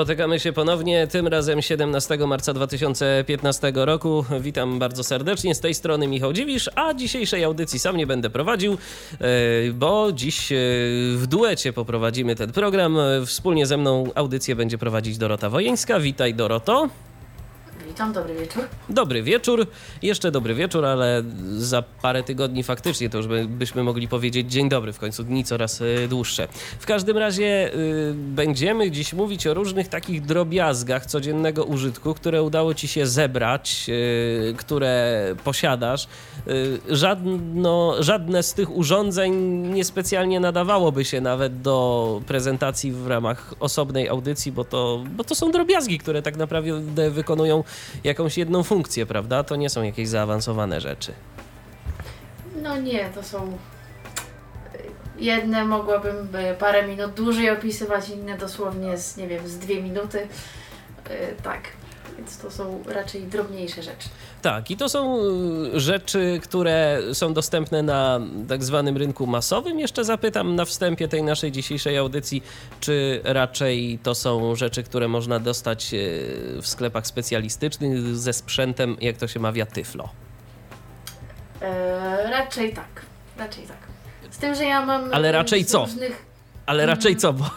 Spotykamy się ponownie, tym razem 17 marca 2015 roku. Witam bardzo serdecznie, z tej strony Michał Dziwisz, a dzisiejszej audycji sam nie będę prowadził, e, bo dziś e, w duecie poprowadzimy ten program. Wspólnie ze mną audycję będzie prowadzić Dorota Wojeńska. Witaj Doroto. Witam, dobry wieczór. Dobry wieczór, jeszcze dobry wieczór, ale za parę tygodni faktycznie to już by, byśmy mogli powiedzieć dzień dobry, w końcu dni coraz y, dłuższe. W każdym razie y, będziemy dziś mówić o różnych takich drobiazgach codziennego użytku, które udało ci się zebrać, y, które posiadasz. Y, żadno, żadne z tych urządzeń niespecjalnie nadawałoby się nawet do prezentacji w ramach osobnej audycji, bo to, bo to są drobiazgi, które tak naprawdę wykonują jakąś jedną funkcję, prawda? To nie są jakieś zaawansowane rzeczy. No nie, to są. Jedne mogłabym parę minut dłużej opisywać, inne dosłownie z, nie wiem, z dwie minuty. Yy, tak, więc to są raczej drobniejsze rzeczy. Tak, i to są y, rzeczy, które są dostępne na tak zwanym rynku masowym. Jeszcze zapytam na wstępie tej naszej dzisiejszej audycji, czy raczej to są rzeczy, które można dostać y, w sklepach specjalistycznych ze sprzętem, jak to się mawia, tyflo. Eee, raczej tak, raczej tak. Z tym, że ja mam. Ale raczej co? Różnych... Ale raczej co, bo,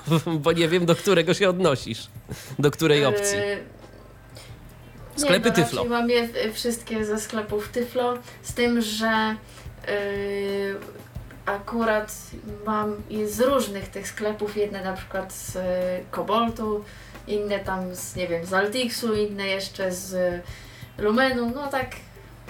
bo nie wiem, do którego się odnosisz. Do której opcji. Eee Sklepy nie, no, Tyflo. Mam je wszystkie ze sklepów Tyflo, z tym, że yy, akurat mam je z różnych tych sklepów, jedne na przykład z Koboltu, inne tam z, nie wiem, z Altixu, inne jeszcze z Lumenu, no tak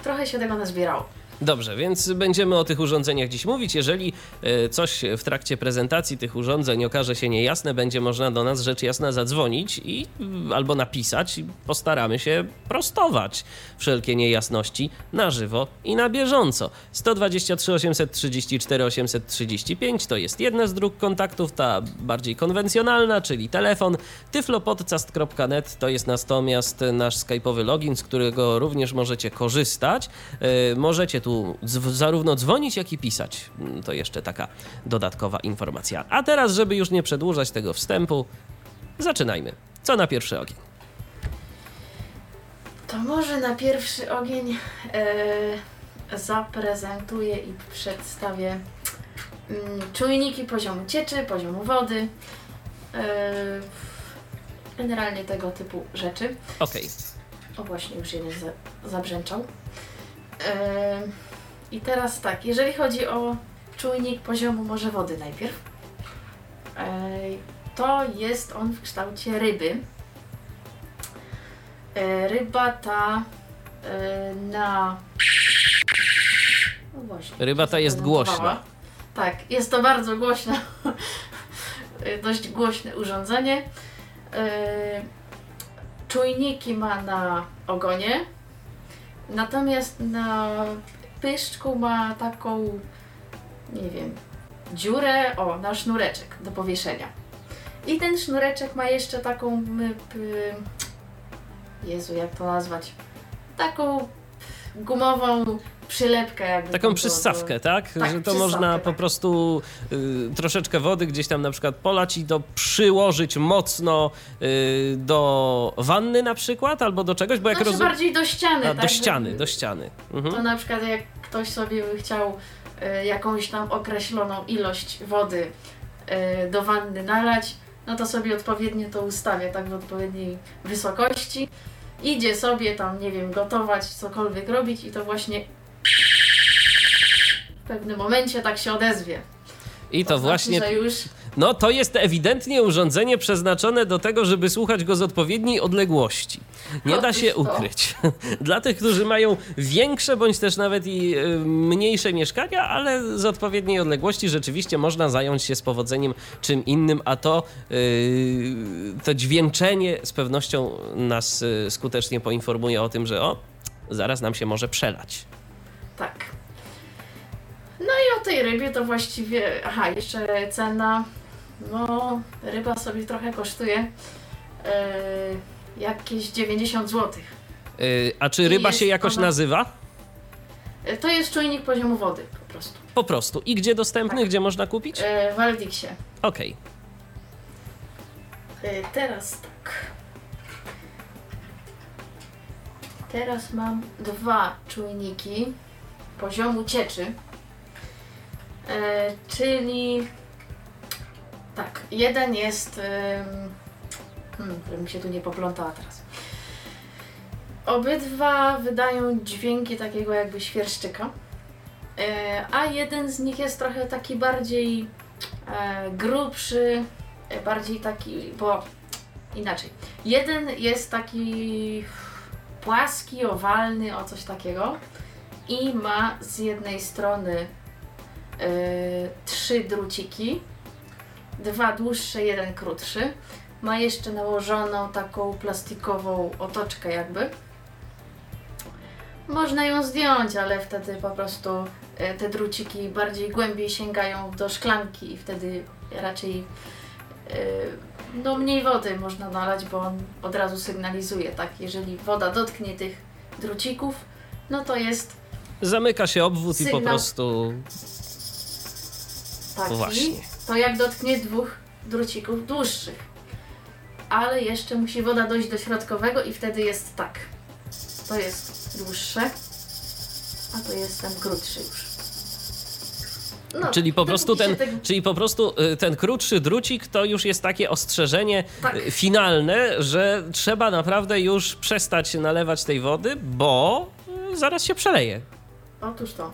trochę się tego nazbierało. Dobrze, więc będziemy o tych urządzeniach dziś mówić. Jeżeli e, coś w trakcie prezentacji tych urządzeń okaże się niejasne, będzie można do nas rzecz jasna zadzwonić i albo napisać. Postaramy się prostować wszelkie niejasności na żywo i na bieżąco. 123 834 835 to jest jedna z dróg kontaktów, ta bardziej konwencjonalna, czyli telefon. tyflopodcast.net to jest natomiast nasz skype'owy login, z którego również możecie korzystać. E, możecie tu zarówno dzwonić, jak i pisać. Mm, to jeszcze taka dodatkowa informacja. A teraz, żeby już nie przedłużać tego wstępu, zaczynajmy. Co na pierwszy ogień? To może na pierwszy ogień e, zaprezentuję i przedstawię mm, czujniki poziomu cieczy, poziomu wody. E, generalnie tego typu rzeczy. Okej. Okay. O właśnie, już jeden za, zabrzęczał. I teraz tak, jeżeli chodzi o czujnik poziomu morza wody najpierw, to jest on w kształcie ryby. E, ryba ta na. No właśnie, Ryba ta jest głośna. Tak, jest to bardzo głośne, dość głośne urządzenie. Czujniki ma na ogonie, Natomiast na pyszczku ma taką, nie wiem, dziurę, o, na sznureczek do powieszenia. I ten sznureczek ma jeszcze taką, Jezu, jak to nazwać? Taką gumową przylepkę jakby. Taką przystawkę, tak? tak? Że to można tak. po prostu y, troszeczkę wody gdzieś tam na przykład polać i to przyłożyć mocno y, do wanny na przykład, albo do czegoś, bo jak znaczy rozumiem... bardziej do ściany, A, tak? Do ściany, do ściany. Mhm. To na przykład jak ktoś sobie by chciał y, jakąś tam określoną ilość wody y, do wanny nalać, no to sobie odpowiednio to ustawia, tak w odpowiedniej wysokości. Idzie sobie tam, nie wiem, gotować, cokolwiek robić i to właśnie w pewnym momencie tak się odezwie. I to, to znaczy, właśnie. już... No, to jest ewidentnie urządzenie przeznaczone do tego, żeby słuchać go z odpowiedniej odległości. Nie da się ukryć. Dla tych, którzy mają większe bądź też nawet i y, mniejsze mieszkania, ale z odpowiedniej odległości rzeczywiście można zająć się z powodzeniem czym innym, a to, yy, to dźwięczenie z pewnością nas y, skutecznie poinformuje o tym, że o, zaraz nam się może przelać. Tak. No i o tej rybie to właściwie, aha, jeszcze cena, no ryba sobie trochę kosztuje yy, jakieś 90 zł. Y, A czy ryba się jakoś ona- nazywa? Yy, To jest czujnik poziomu wody po prostu. Po prostu. I gdzie dostępny? Tak. Gdzie można kupić? Yy, w Aldixie. Okej. Yy, teraz tak. Teraz mam dwa czujniki poziomu cieczy. Yy, czyli tak, jeden jest. Hmm, żebym się tu nie poplątała teraz. Obydwa wydają dźwięki takiego jakby świerszczyka. Yy, a jeden z nich jest trochę taki bardziej e, grubszy, e, bardziej taki, bo inaczej. Jeden jest taki płaski, owalny, o coś takiego i ma z jednej strony e, trzy druciki, dwa dłuższe, jeden krótszy. Ma jeszcze nałożoną taką plastikową otoczkę jakby. Można ją zdjąć, ale wtedy po prostu e, te druciki bardziej głębiej sięgają do szklanki i wtedy raczej e, no mniej wody można nalać, bo on od razu sygnalizuje, tak? Jeżeli woda dotknie tych drucików, no to jest Zamyka się obwód i po Sygnał. prostu. taki, Właśnie. To jak dotknie dwóch drucików dłuższych. Ale jeszcze musi woda dojść do środkowego i wtedy jest tak. To jest dłuższe, a to jest ten krótszy już. No, Czyli po prostu ten, tego- czyli po prostu y, ten krótszy drucik to już jest takie ostrzeżenie Tak. y, finalne, że trzeba naprawdę już przestać nalewać tej wody, bo y, zaraz się przeleje. Otóż to.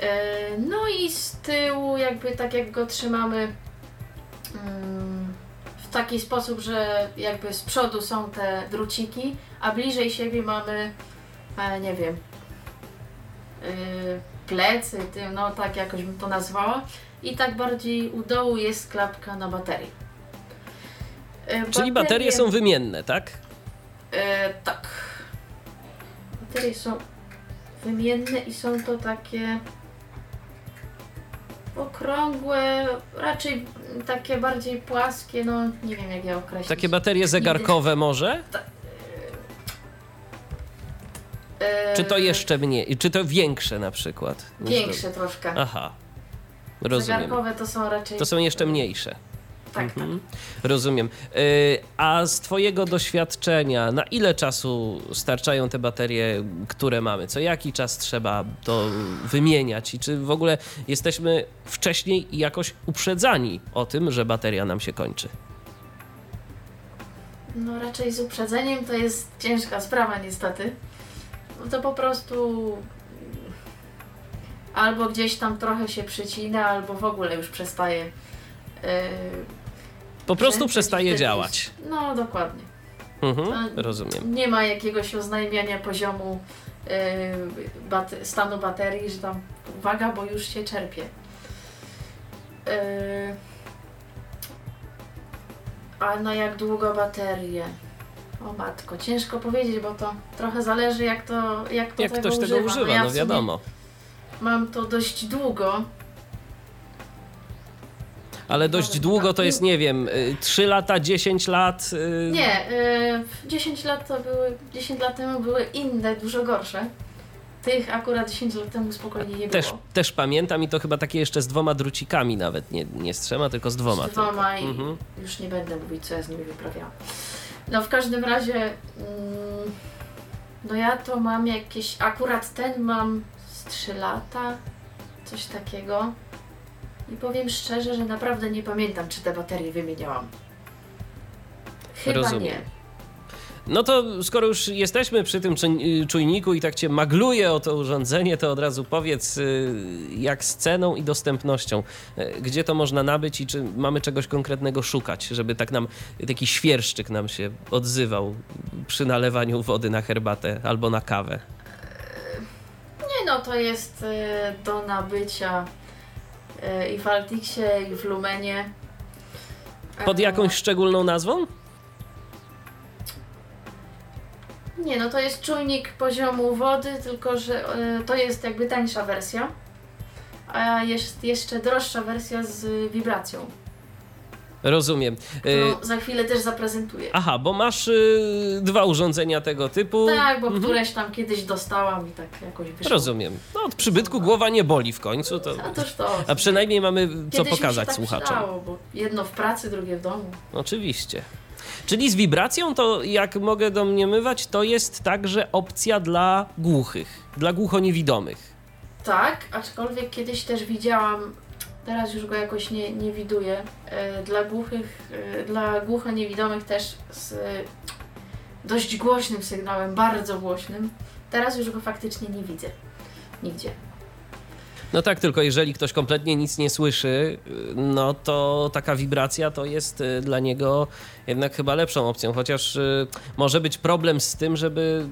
E, No i z tyłu, jakby tak jak go trzymamy mm, w taki sposób, że jakby z przodu są te druciki, a bliżej siebie mamy, e, nie wiem, y, plecy, no tak jakoś bym to nazwała. I tak bardziej u dołu jest klapka na baterii. E, Czyli baterie są wymienne, tak? E, tak. Baterie są wymienne i są to takie okrągłe, raczej takie bardziej płaskie, no nie wiem jak je określić. Takie baterie zegarkowe może? E, Czy to jeszcze mniej? Czy to większe na przykład? Większe troszkę. Aha. Rozumiem. Zegarkowe to są raczej... To są jeszcze mniejsze. Tak, Mhm. Rozumiem. Y, A z Twojego doświadczenia, na ile czasu starczają te baterie, które mamy? Co jaki czas trzeba to wymieniać? I czy w ogóle jesteśmy wcześniej jakoś uprzedzani o tym, że bateria nam się kończy? No raczej z uprzedzeniem to jest ciężka sprawa niestety. No to po prostu albo gdzieś tam trochę się przycina, albo w ogóle już przestaje. Yy, Po prostu przestaje działać. No dokładnie. Mhm, To rozumiem. Nie ma jakiegoś oznajmiania poziomu yy, bate- stanu baterii, że tam uwaga, bo już się czerpie. Yy, a na jak długo baterie? O matko, ciężko powiedzieć, bo to trochę zależy jak to jak to Jak tego ktoś tego używa. używa, ja no wiadomo. Mam to dość długo. Ale dość długo to jest, nie wiem, 3 lata, 10 lat? y, Nie, yy, 10 lat to były, 10 lat temu były inne, dużo gorsze. Tych akurat 10 lat temu spokojnie nie Też, było. też pamiętam i to chyba takie jeszcze z dwoma drucikami nawet, nie, nie z trzema, tylko z dwoma. z dwoma tylko. i Mhm. już nie będę mówić, co ja z nimi wyprawiałam. No w każdym razie, mm, no ja to mam jakieś, akurat ten mam z 3 lata, coś takiego. I powiem szczerze, że naprawdę nie pamiętam, czy te baterie wymieniałam. Chyba Rozumiem. nie. No to skoro już jesteśmy przy tym y, czujniku i tak cię magluje o to urządzenie, to od razu powiedz, y, jak z ceną i dostępnością, y, gdzie to można nabyć i czy mamy czegoś konkretnego szukać, żeby tak nam taki świerszczyk nam się odzywał przy nalewaniu wody na herbatę albo na kawę. Nie no, to jest do nabycia i w Altixie, i w Lumenie. Pod E, jakąś szczególną nazwą? Nie, no to jest czujnik poziomu wody, tylko że e, to jest jakby tańsza wersja. a jest jeszcze droższa wersja z wibracją, Rozumiem. Y, którą za chwilę też zaprezentuję. aha, bo masz y, dwa urządzenia tego typu. Tak, bo Mhm. któreś tam kiedyś dostałam i tak jakoś wyszło. Rozumiem. No, od przybytku głowa nie boli w końcu. To... A toż to. A przynajmniej mamy co Kiedyś pokazać tak słuchaczom. Przydało, bo jedno w pracy, drugie w domu. Oczywiście. Czyli z wibracją to, jak mogę domniemywać, to jest także opcja dla głuchych, dla głuchoniewidomych. Tak, aczkolwiek kiedyś też widziałam, teraz już go jakoś nie, nie widuję, e, dla głuchych, e, dla głuchoniewidomych też z dość głośnym sygnałem, bardzo głośnym. Teraz już go faktycznie nie widzę. Nigdzie. No tak, tylko jeżeli ktoś kompletnie nic nie słyszy, no to taka wibracja to jest y, dla niego jednak chyba lepszą opcją, chociaż y, może być problem z tym, żeby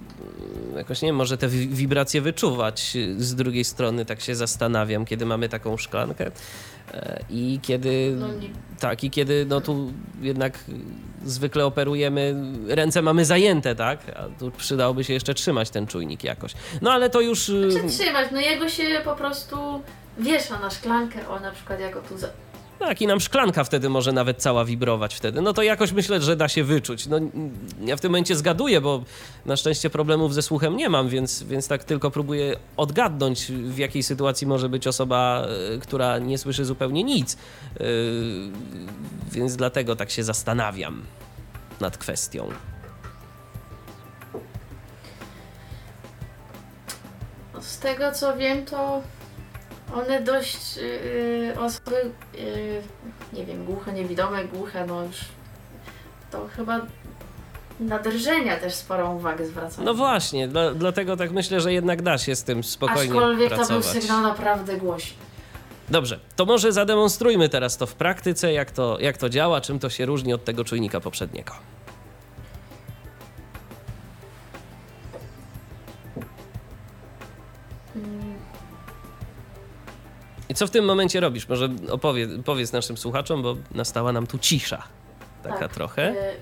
y, jakoś nie wiem, może te wi- wibracje wyczuwać. Z drugiej strony, tak się zastanawiam, kiedy mamy taką szklankę i kiedy No tak, i kiedy no tu jednak zwykle operujemy, ręce mamy zajęte, tak? A tu przydałoby się jeszcze trzymać ten czujnik jakoś. No ale to już. y, Czy trzymać? No jego się po prostu wiesza na szklankę, o na przykład jako tu za... Tak, i nam szklanka wtedy może nawet cała wibrować wtedy. No to jakoś myślę, że da się wyczuć. No, ja w tym momencie zgaduję, bo na szczęście problemów ze słuchem nie mam, więc, więc tak tylko próbuję odgadnąć, w jakiej sytuacji może być osoba, e, która nie słyszy zupełnie nic. Yy, Więc dlatego tak się zastanawiam nad kwestią. Z tego co wiem, to one dość yy, osoby, yy, nie wiem, głuche, niewidome, głuche, no już to chyba na drżenia też sporą uwagę zwracają. No właśnie, dla, dlatego tak myślę, że jednak da się z tym spokojnie Aczkolwiek pracować. to był sygnał naprawdę głośny. Dobrze, to może zademonstrujmy teraz to w praktyce, jak to, jak to działa, czym to się różni od tego czujnika poprzedniego. I co w tym momencie robisz? Może opowie, powiedz naszym słuchaczom, bo nastała nam tu cisza. Taka Tak. trochę. yy,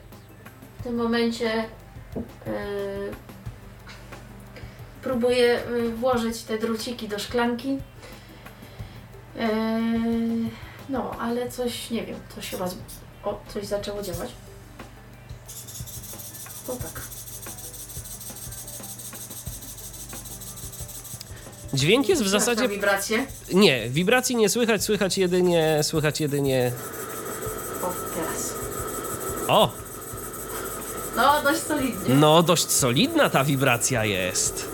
W tym momencie yy, próbuję yy, włożyć te druciki do szklanki. Yy, no, ale coś, nie wiem, coś chyba... Z... O, coś zaczęło działać. To tak. Dźwięk jest w zasadzie. wibracje. Nie, wibracji nie słychać, słychać jedynie. Słychać jedynie. O, teraz. O! No, dość solidnie. No, dość solidna ta wibracja jest.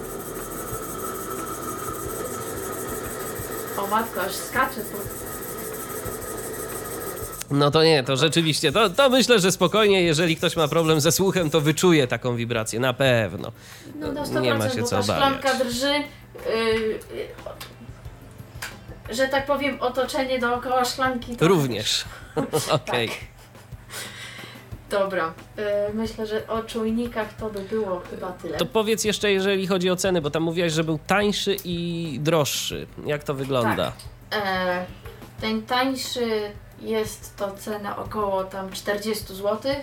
O matko, aż skacze tu. No to nie, to rzeczywiście, to, to myślę, że spokojnie, jeżeli ktoś ma problem ze słuchem, to wyczuje taką wibrację, na pewno. No na 100%, Nie ma się co ta szklanka obawiać. drży. Yy, że tak powiem, otoczenie dookoła szklanki. To Również. Okej. Tak. Dobra, yy, myślę, że o czujnikach to by było chyba tyle. To powiedz jeszcze, jeżeli chodzi o ceny, bo tam mówiłaś, że był tańszy i droższy. Jak to wygląda? E, ten tańszy jest to cena około tam 40 zł,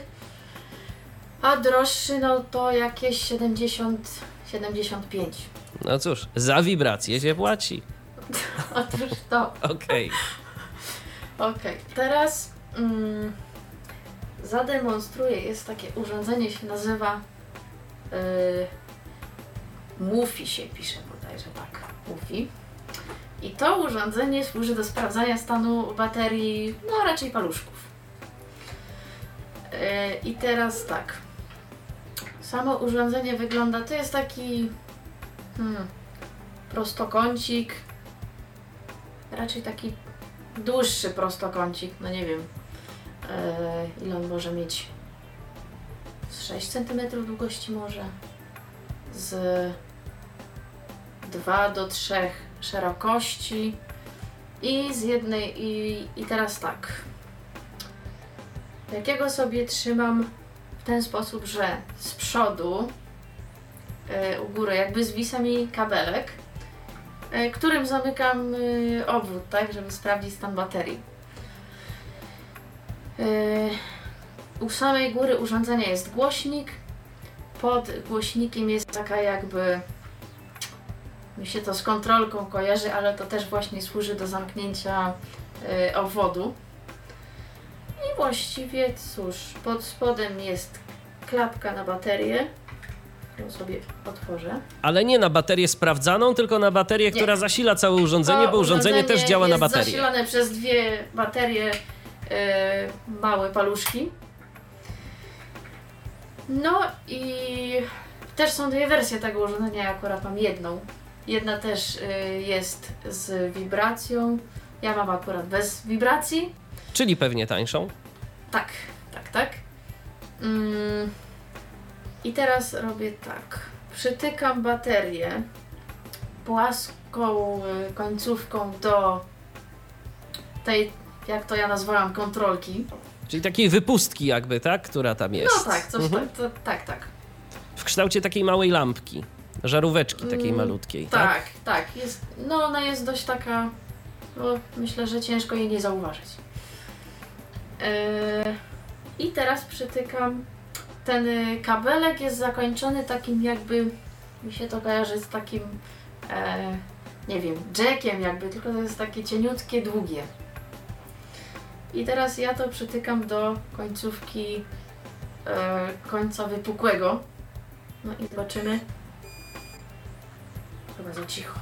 a droższy no to jakieś 70, 75. No cóż, za wibrację się płaci. Otóż to. Okej. Okej, teraz mm, zademonstruję. Jest takie urządzenie, się nazywa yy, MUFI się pisze bodajże tak, MUFI. I to urządzenie służy do sprawdzania stanu baterii, no raczej paluszków. Yy, I teraz tak. Samo urządzenie wygląda, to jest taki hmm, prostokącik, raczej taki dłuższy prostokącik, no nie wiem e, ile on może mieć. Z 6 cm długości może. Z 2 do 3 szerokości. I z jednej i, i teraz tak. Jakiego sobie trzymam w ten sposób, że z przodu u góry jakby zwisa mi kabelek e, którym zamykam e, obwód, tak, żeby sprawdzić stan baterii. E, U samej góry urządzenia jest głośnik. Pod głośnikiem jest taka jakby mi się to z kontrolką kojarzy, ale to też właśnie służy do zamknięcia y, obwodu. I właściwie cóż, pod spodem jest klapka na baterię, którą sobie otworzę. Ale nie na baterię sprawdzaną, tylko na baterię, która zasila całe urządzenie, To bo urządzenie też działa na baterię. zasilane przez dwie baterie e, małe paluszki. No i też są dwie wersje tego urządzenia, ja akurat mam jedną. Jedna też e, jest z wibracją, ja mam akurat bez wibracji. Czyli pewnie tańszą. Tak, tak, tak. Mm. I teraz robię tak. Przytykam baterię płaską y, końcówką do tej, jak to ja nazwałam, kontrolki. Czyli takiej wypustki jakby, tak? Która tam jest. No tak, coś Mhm. tak, tak, tak. W kształcie takiej małej lampki. Żaróweczki takiej Mm, malutkiej, tak? Tak, tak. Jest, no ona jest dość taka, no, myślę, że ciężko jej nie zauważyć. Yy, I teraz przytykam. Ten y, kabelek jest zakończony takim jakby, mi się to kojarzy z takim, e, nie wiem, jackiem jakby, tylko to jest takie cieniutkie, długie. I teraz ja to przytykam do końcówki e, końca wypukłego. No i zobaczymy. Chyba za cicho.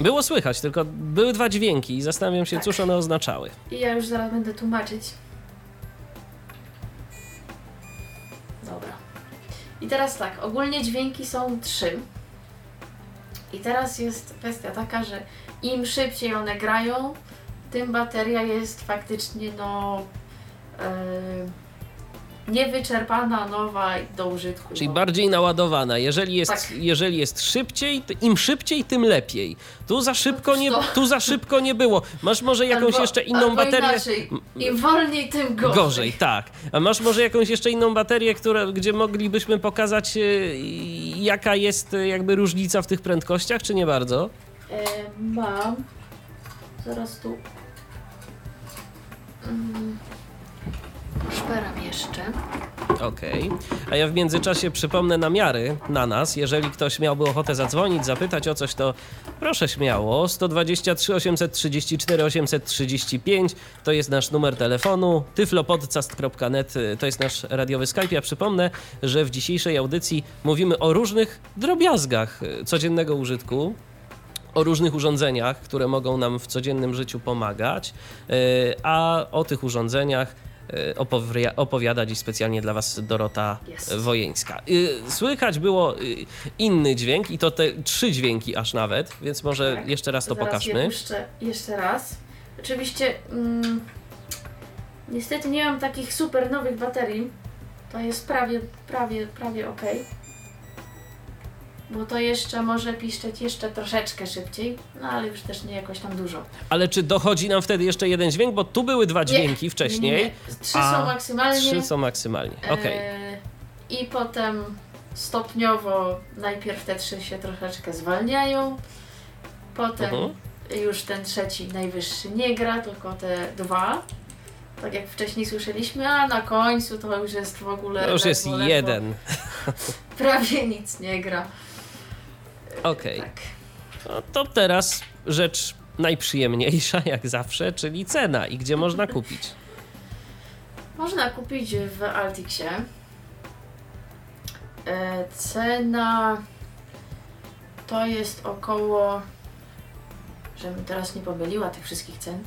Było słychać, tylko były dwa dźwięki i zastanawiam się, Tak. cóż one oznaczały. I ja już zaraz będę tłumaczyć. I teraz tak, ogólnie dźwięki są trzy. I teraz jest kwestia taka, że im szybciej one grają, tym bateria jest faktycznie no yy, niewyczerpana, nowa do użytku. Czyli No. bardziej naładowana. Jeżeli jest, Tak. jeżeli jest szybciej, to im szybciej, tym lepiej. Tu za szybko nie, tu za szybko nie było. Masz może jakąś Albo- jeszcze inną albo baterię? Inaczej. Im wolniej, tym gorzej. Gorzej, tak. A masz może jakąś jeszcze inną baterię, która, gdzie moglibyśmy pokazać, y, jaka jest y, jakby różnica w tych prędkościach, czy nie bardzo? E, mam. Zaraz tu. Mm, szperam jeszcze. Okej. A ja w międzyczasie przypomnę namiary na nas. Jeżeli ktoś miałby ochotę zadzwonić, zapytać o coś, to proszę śmiało. 123 834 835 to jest nasz numer telefonu. tyflopodcast.net y, to jest nasz radiowy Skype. Ja przypomnę, że w dzisiejszej audycji mówimy o różnych drobiazgach y, codziennego użytku. O różnych urządzeniach, które mogą nam w codziennym życiu pomagać, y, a o tych urządzeniach y, opowia- opowiada dziś specjalnie dla Was Dorota Jest. Wojeńska. Y, Słychać było y, inny dźwięk i to te trzy dźwięki aż nawet, więc może Tak. jeszcze raz to Zaraz pokażmy. Je puszczę jeszcze raz. Oczywiście. Mm, niestety nie mam takich super nowych baterii. To jest prawie, prawie, prawie ok. Bo to jeszcze może piszczeć jeszcze troszeczkę szybciej, no ale już też nie jakoś tam dużo. Ale czy dochodzi nam wtedy jeszcze jeden dźwięk? Bo tu były dwa dźwięki wcześniej. Nie, nie, nie. Trzy a są maksymalnie. Trzy są maksymalnie. Okej. E, I potem stopniowo najpierw te trzy się troszeczkę zwalniają, potem Mhm. już ten trzeci najwyższy nie gra, tylko te dwa. Tak jak wcześniej słyszeliśmy, a na końcu to już jest w ogóle. To już jest jeden. Prawie nic nie gra. Okej. Tak. No to teraz rzecz najprzyjemniejsza, jak zawsze, czyli cena i gdzie można kupić. Można kupić w Altixie. E, cena to jest około, żebym teraz nie pomyliła tych wszystkich cen,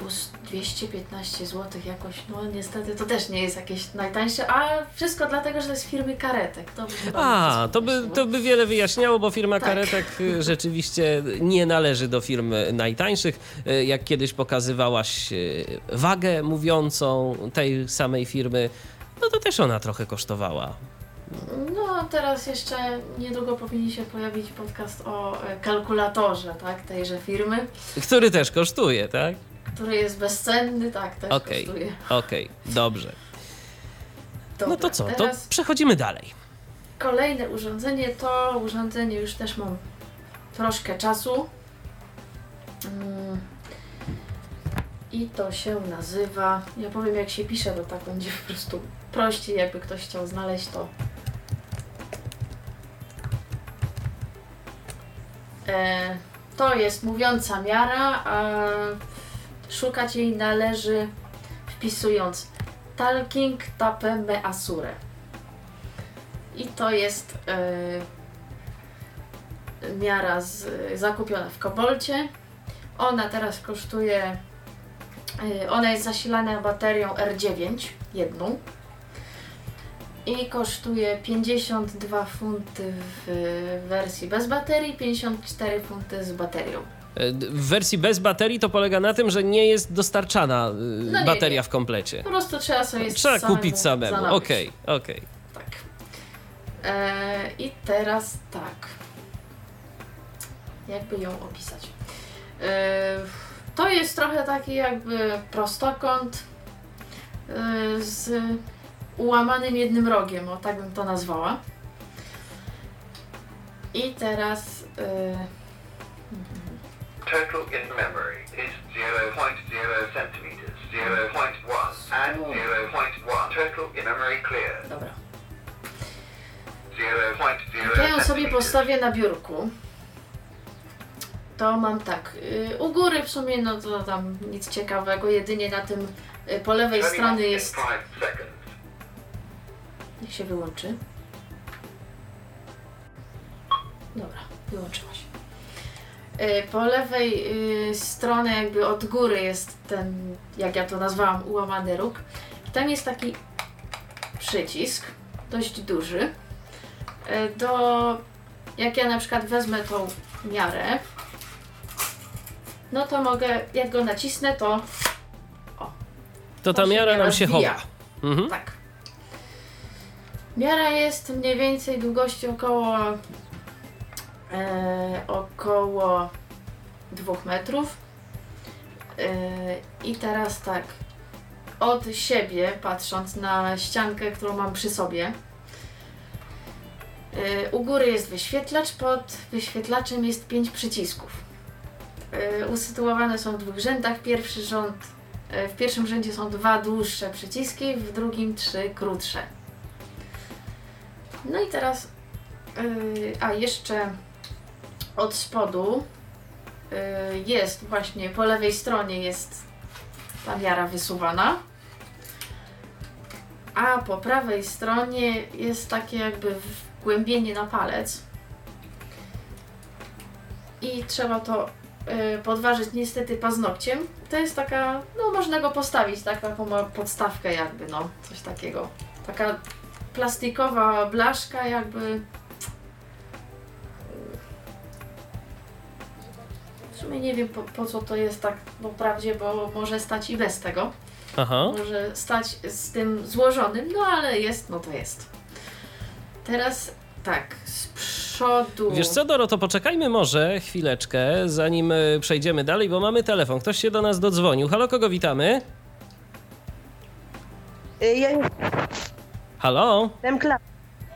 200 215 zł jakoś, no niestety to też nie jest jakieś najtańsze, a wszystko dlatego, że to jest firmy karetek. To by A, to by, to by wiele wyjaśniało, bo firma Tak. karetek y, rzeczywiście nie należy do firm najtańszych. Y, Jak kiedyś pokazywałaś y, wagę mówiącą tej samej firmy, no to też ona trochę kosztowała. No, teraz jeszcze niedługo powinien się pojawić podcast o e, kalkulatorze, tak, tejże firmy, Który też kosztuje, tak? Który jest bezcenny, tak, też Okej. kosztuje. Okej, dobrze. No Dobra, to co? To przechodzimy dalej. kolejne urządzenie, to urządzenie już też mam troszkę czasu. Mm. I to się nazywa, ja powiem jak się pisze, bo tak będzie po prostu prościej, jakby ktoś chciał znaleźć to. E, to jest mówiąca miara, a szukać jej należy wpisując talking tape me asure. I to jest e, miara z, zakupiona w Kobolcie. Ona teraz kosztuje, e, ona jest zasilana baterią R9, jedną. I kosztuje 52 funty w wersji bez baterii, 54 funty z baterią. W wersji bez baterii to polega na tym, że nie jest dostarczana y, No nie, bateria nie. w komplecie. Po prostu trzeba sobie Trzeba samemu kupić samemu. Okej, okej. Tak. E, I teraz tak. Jakby ją opisać? E, to jest trochę taki jakby prostokąt e, z ułamanym jednym rogiem, o tak bym to nazwała. I teraz e, Total in memory is 0.0 centimeters, 0.1 and 0.1. Total in memory clear. dobra. 0.0 Jak ja ją sobie postawię na biurku, to mam tak. y, U góry w sumie no to tam nic ciekawego, jedynie na tym y, po lewej Turning stronie in jest. 5 seconds. Niech się wyłączy. Dobra. Y, Po lewej y, stronie jakby od góry jest ten, jak ja to nazwałam, ułamany róg. Tam jest taki przycisk, dość duży. Y, Do, jak ja na przykład wezmę tą miarę, no to mogę, jak go nacisnę, to To ta To się miara nam się wbija. chowa. Mhm. Tak. Miara jest mniej więcej długości około e, około 2 metrów. E, I teraz tak, od siebie, patrząc na ściankę, którą mam przy sobie, e, u góry jest wyświetlacz, pod wyświetlaczem jest 5 przycisków. E, usytuowane są w dwóch rzędach. Pierwszy rząd E, W pierwszym rzędzie są dwa dłuższe przyciski, w drugim trzy krótsze. No i teraz, yy, a jeszcze od spodu yy, jest właśnie po lewej stronie jest ta miara wysuwana, a po prawej stronie jest takie jakby wgłębienie na palec. I trzeba to y, podważyć niestety paznokciem. To jest taka, no można go postawić, tak, taką podstawkę jakby, no, coś takiego. Taka plastikowa blaszka jakby. Sumie nie wiem po, po co to jest tak po prawdzie, bo może stać i bez tego. Aha. Może stać z tym złożonym, no ale jest, no to jest. Teraz tak, z przodu. Wiesz co, Doro, to poczekajmy może chwileczkę, zanim y, przejdziemy dalej, bo mamy telefon. Ktoś się do nas dodzwonił. Halo, kogo witamy? Y, Ja Halo? jestem Kla-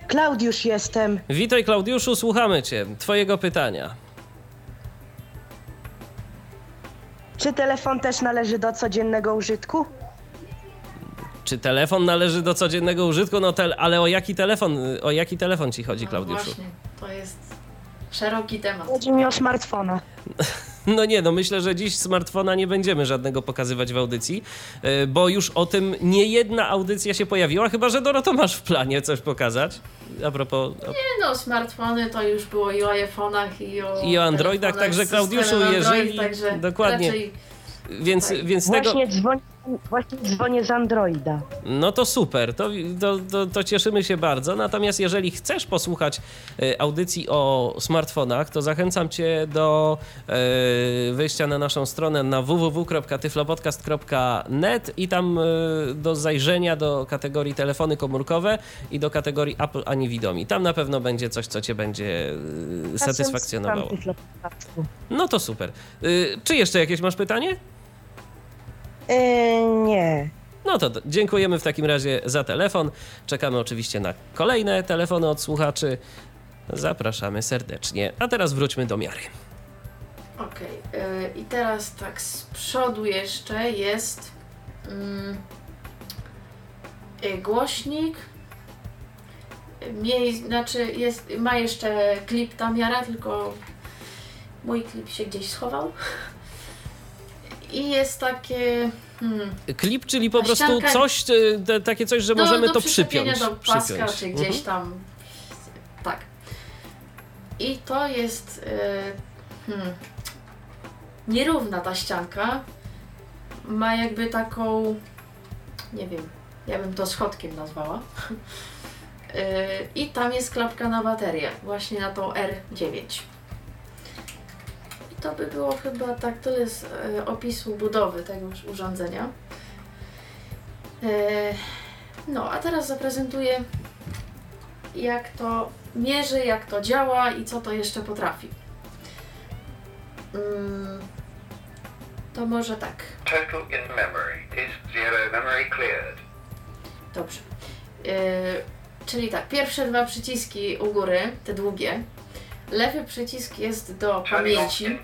Klaudiusz jestem. Witaj, Klaudiuszu, słuchamy cię. Twojego pytania. Czy telefon też należy do codziennego użytku? Czy telefon należy do codziennego użytku? No, tel- ale o jaki telefon, o jaki telefon ci chodzi, No Klaudiuszu? Właśnie, to jest szeroki temat. Chodzi mi o smartfona. No nie, no myślę, że dziś smartfona nie będziemy żadnego pokazywać w audycji, y, bo już o tym nie jedna audycja się pojawiła, chyba że Doro, to masz w planie coś pokazać. A propos, a Nie no, smartfony to już było i o iPhone'ach, i o, I o Androidach, także Klaudiuszu, Android, jeżeli- także dokładnie. Raczej, więc, Tak. więc tego... Właśnie, dzwonię, właśnie dzwonię z Androida. No to super, to, to, to, to cieszymy się bardzo. Natomiast jeżeli chcesz posłuchać e, audycji o smartfonach, to zachęcam Cię do e, wejścia na naszą stronę na www.tyflopodcast.net i tam e, do zajrzenia do kategorii telefony komórkowe i do kategorii Apple ani widomi. Tam na pewno będzie coś, co Cię będzie satysfakcjonowało. No to super. Czy jeszcze jakieś masz pytanie? Yy, nie. No to dziękujemy w takim razie za telefon. Czekamy oczywiście na kolejne telefony od słuchaczy. Zapraszamy serdecznie. A teraz wróćmy do miary. Okej, y, i teraz tak z przodu jeszcze jest mm, y, głośnik. Mniej, znaczy jest, ma jeszcze klip ta miara, tylko mój klip się gdzieś schował. I jest takie. Hmm, Klip, czyli po prostu ścianka- coś, e, te, takie coś, że do, możemy do to przypiąć. do paska, przypiąć. czy gdzieś Mhm. tam. Tak. I to jest. y, hmm, nierówna ta ścianka. Ma jakby taką. Nie wiem, ja bym to schodkiem nazwała. Y, I tam jest klapka na baterię, właśnie na tą R9. To by było chyba tak tyle z y, opisu budowy tego urządzenia. Y, no, a teraz zaprezentuję, jak to mierzy, jak to działa i co to jeszcze potrafi. Mm, to może tak. Total in memory is zero. Memory cleared. Dobrze. Yy, czyli tak, pierwsze dwa przyciski u góry, te długie. Lewy przycisk jest do pamięci. Yy,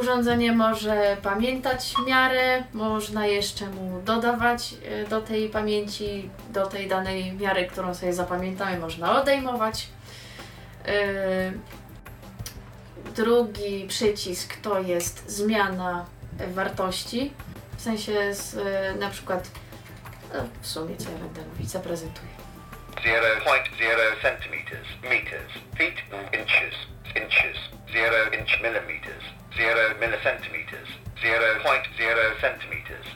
urządzenie może pamiętać miarę, można jeszcze mu dodawać yy, do tej pamięci, do tej danej miary, którą sobie zapamiętamy, można odejmować. Yy, drugi przycisk to jest zmiana wartości, w sensie z, yy, na przykład, no, w sumie co ja będę mówić, zaprezentuję. Zero point zero centimeters, meters, feet, inches, inches, zero inch millimeters, zero millicentimeters, zero point zero centimeters.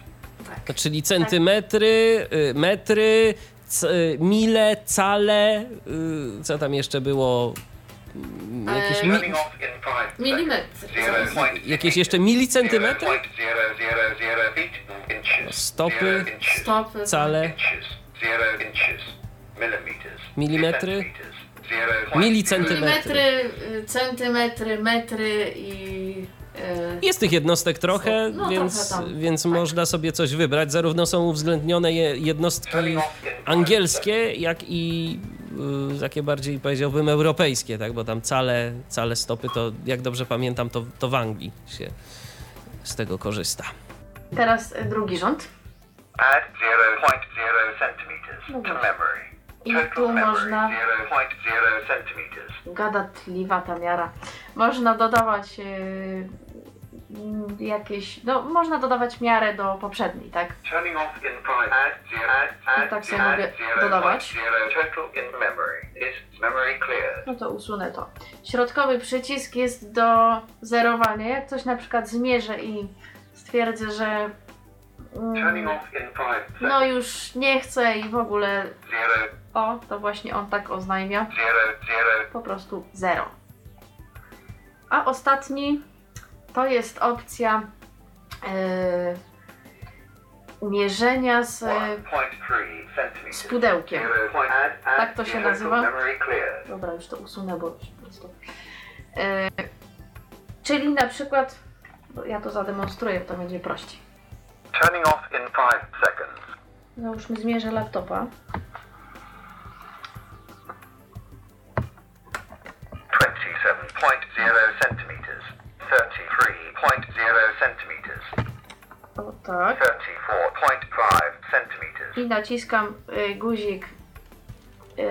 Tak. Czyli centymetry, y, metry, c, y, mile, cale, y, co tam jeszcze było? Mm, Jakieś, mi, Milimetr. jakieś jeszcze milicentymetry? Stopy, Stopy. Cale, inches, Milimetry? Milicentymetry. Milimetry, y, centymetry, metry i. y, Jest tych jednostek trochę, No, więc, trochę więc tak. można sobie coś wybrać. Zarówno są uwzględnione je, jednostki angielskie, jak i y, takie bardziej powiedziałbym europejskie, tak? Bo tam cale, cale stopy, to jak dobrze pamiętam, to, to w Anglii się z tego korzysta. Teraz y, drugi rząd. Add 0.0 centimeters to memory. I tu można- 0.0 centimeters. Gadatliwa ta miara. Można dodawać y, mm, jakieś. No, można dodawać miarę do poprzedniej, tak? Turning off in 5. Add 0. Add, add, tak sobie mogę dodawać. 0.0 total in memory. Is memory cleared? No to usunę to. Środkowy przycisk jest do zerowania. Jak coś na przykład zmierzę i stwierdzę, że. No już nie chcę i w ogóle. 0, O, to właśnie on tak oznajmia. 0, 0. po prostu 0. A ostatni to jest opcja e, mierzenia z. 1.3 centimeters. z pudełkiem. 0. point- Add, add Tak to się nazywa? Dobra, już to usunę, bo już po prostu. E, czyli na przykład. Ja to zademonstruję, to będzie prościej. Turning off in 5 seconds. Załóżmy, zmierzę laptopa. 27.0 centimeters. 33.0 centimeters. O tak. 34.5 centimeters. I naciskam y, guzik y,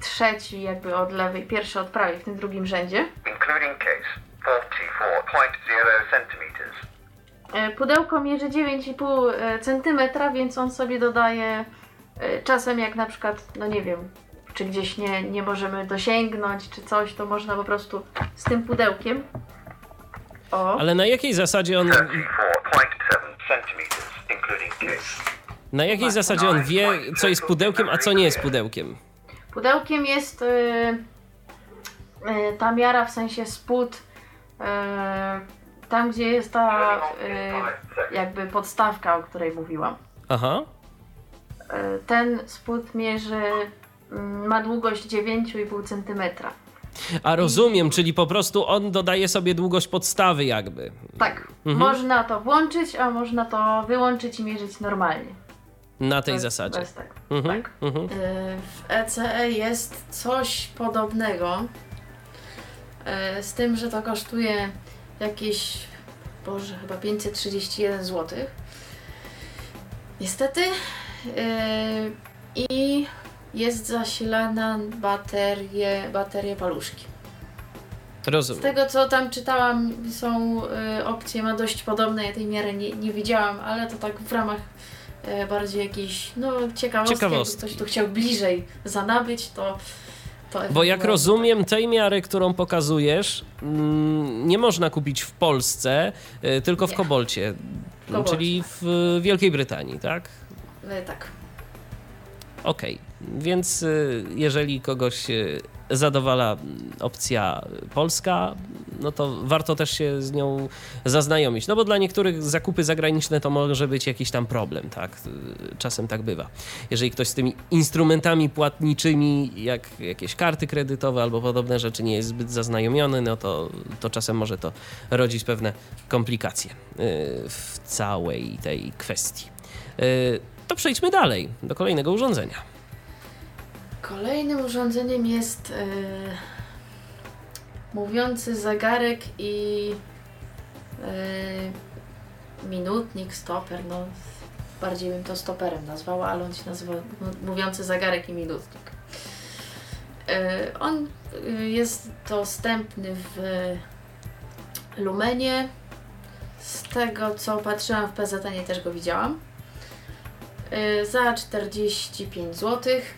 trzeci, jakby od lewej, pierwszy od prawej w tym drugim rzędzie. Including case. 44.0 centimeters. E, Pudełko mierzy 9,5 cm, więc on sobie dodaje e, czasem jak na przykład, no nie wiem, czy gdzieś nie, nie możemy dosięgnąć, czy coś, to można po prostu z tym pudełkiem. O, Ale na jakiej zasadzie on, 34.7 centimeters, including case. na jakiej zasadzie on wie, co jest pudełkiem, a co nie jest pudełkiem? pudełkiem jest e, e, ta miara, w sensie spód, e, tam gdzie jest ta e, jakby podstawka, o której mówiłam. Aha. E, Ten spód mierzy, mm, ma długość 9,5 cm. A rozumiem, czyli po prostu on dodaje sobie długość podstawy jakby. Tak, Mhm. można to włączyć, a można to wyłączyć i mierzyć normalnie. Na tej Bez- zasadzie. Bez tego. Mhm, Tak. mhm. Y, W ECE jest coś podobnego, y, z tym, że to kosztuje jakieś, boże, chyba 531 zł. Niestety. Y, I jest zasilana baterie, baterie paluszki. Z Rozumiem. tego co tam czytałam, są y, opcje, ma dość podobne, ja tej miary nie, nie widziałam, ale to tak w ramach y, bardziej jakiejś, no ciekawostki, Ciekawostki. jakby ktoś tu chciał bliżej zanabyć, to... Bo jak rozumiem, tej miary, którą pokazujesz, mm, nie można kupić w Polsce, y, tylko w. Kobolcie, W Kobolcie. czyli w Wielkiej Brytanii, tak? Tak, Okej, więc y, jeżeli kogoś y, zadowala opcja polska, no to warto też się z nią zaznajomić. No bo dla niektórych zakupy zagraniczne to może być jakiś tam problem, tak? Y, Czasem tak bywa. Jeżeli ktoś z tymi instrumentami płatniczymi, jak jakieś karty kredytowe albo podobne rzeczy nie jest zbyt zaznajomiony, no to, to czasem może to rodzić pewne komplikacje w całej tej kwestii. To przejdźmy dalej do kolejnego urządzenia. Kolejnym urządzeniem jest y, mówiący zegarek i y, minutnik, stoper, no bardziej bym to stoperem nazwała, ale on się nazywa mówiący zegarek i minutnik. Y, on jest dostępny w Lumenie. Z tego co patrzyłam w PZN też go widziałam. Y, za 45 złotych.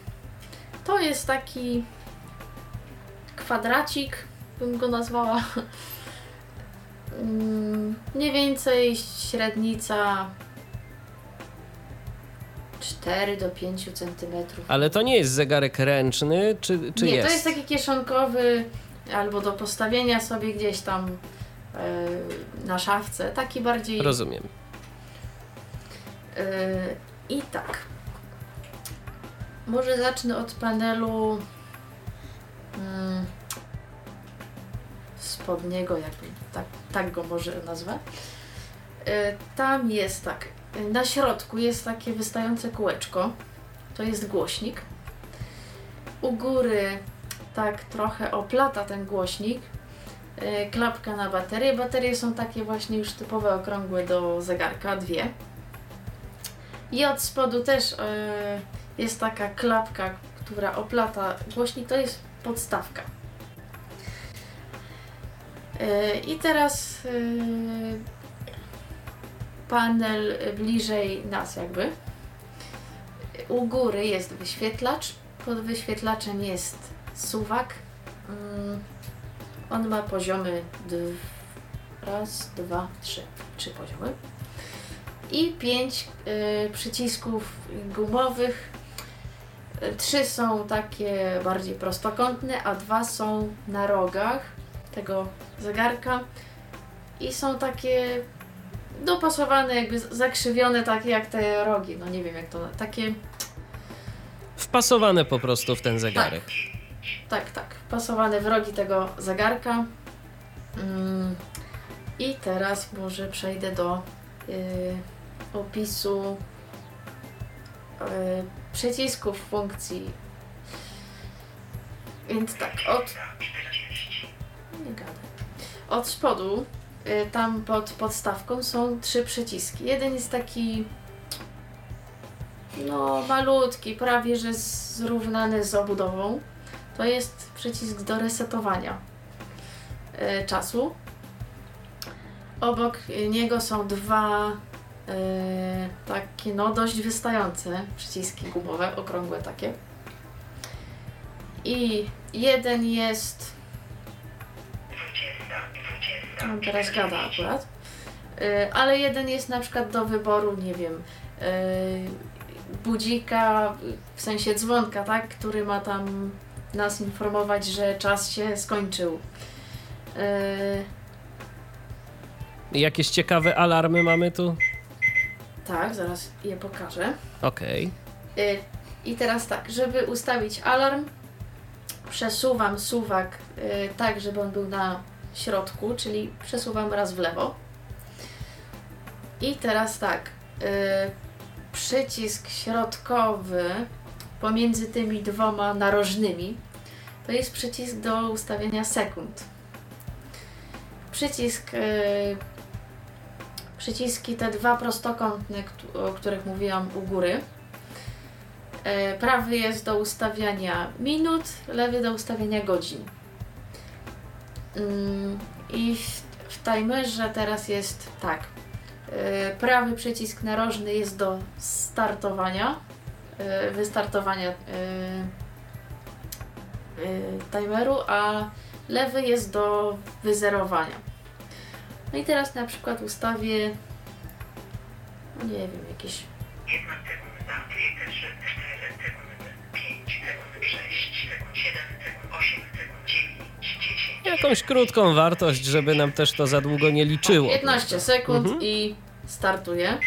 To jest taki kwadracik, bym go nazwała. Mm, Mniej więcej średnica 4 do 5 centymetrów. Ale to nie jest zegarek ręczny, czy, czy Nie, jest? to jest taki kieszonkowy albo do postawienia sobie gdzieś tam e, na szafce. Taki bardziej Rozumiem. Yy, I tak. Może zacznę od panelu mm, spodniego, jakby tak, tak go może nazwę. Yy, tam jest tak. Na środku jest takie wystające kółeczko. To jest głośnik. U góry tak trochę oplata ten głośnik. Yy, klapka na baterię. Baterie są takie właśnie już typowe, okrągłe do zegarka, dwie. I od spodu też e, jest taka klapka, która oplata głośnik, to jest podstawka. E, I teraz e, panel bliżej nas jakby. U góry jest wyświetlacz, pod wyświetlaczem jest suwak. Mm, On ma poziomy raz, dwa, trzy, trzy poziomy i pięć y, przycisków gumowych. Trzy są takie bardziej prostokątne, a dwa są na rogach tego zegarka i są takie dopasowane, jakby zakrzywione, takie jak te rogi. No nie wiem jak to, takie Wpasowane po prostu w ten zegarek. Tak, tak. Pasowane w rogi tego zegarka. Mm, I teraz może przejdę do y, opisu y, przycisków funkcji. Więc tak, od. Nie gadaj. Od spodu, y, tam pod podstawką są trzy przyciski. Jeden jest taki. No, malutki, prawie że zrównany z obudową to jest przycisk do resetowania e, czasu. Obok niego są dwa e, takie no dość wystające przyciski gumowe, okrągłe takie. I jeden jest on teraz gada akurat. E, ale jeden jest na przykład do wyboru, nie wiem, e, budzika, w sensie dzwonka, tak, który ma tam nas informować, że czas się skończył. Yy, Jakieś ciekawe alarmy mamy tu? Tak, zaraz je pokażę. Okej. Yy, I teraz tak, żeby ustawić alarm, przesuwam suwak yy, tak, żeby on był na środku, czyli przesuwam raz w lewo. I teraz tak, yy, przycisk środkowy pomiędzy tymi dwoma narożnymi to jest przycisk do ustawienia sekund. Przycisk, przyciski te dwa prostokątne, o których mówiłam u góry, E, prawy jest do ustawiania minut, lewy do ustawiania godzin. Mm, I w, timerze teraz jest tak. E, prawy przycisk narożny jest do startowania, e, wystartowania timeru, a lewy jest do wyzerowania. No i teraz na przykład ustawię, no nie wiem, jakieś sekund, sekund, sekund, sekund. Jakąś krótką wartość, żeby nam też to za długo nie liczyło. 15 sekund Mhm. i startuję.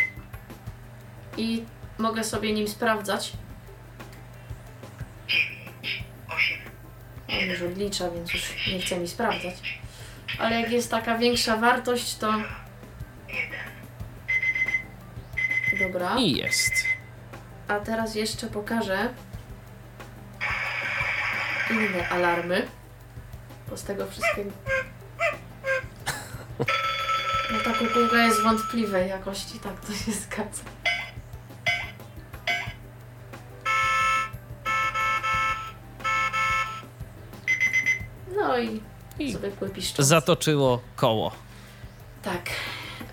I mogę sobie nim sprawdzać. Dziewięć, osiem, On już odlicza, więc już nie chce mi sprawdzać. Ale jak jest taka większa wartość, to. jeden. Dobra. I jest. A teraz jeszcze pokażę inne alarmy. Bo z tego wszystkiego. No ta kukułka jest wątpliwej jakości, tak to się zgadza. No i, I. Zatoczyło koło. Tak.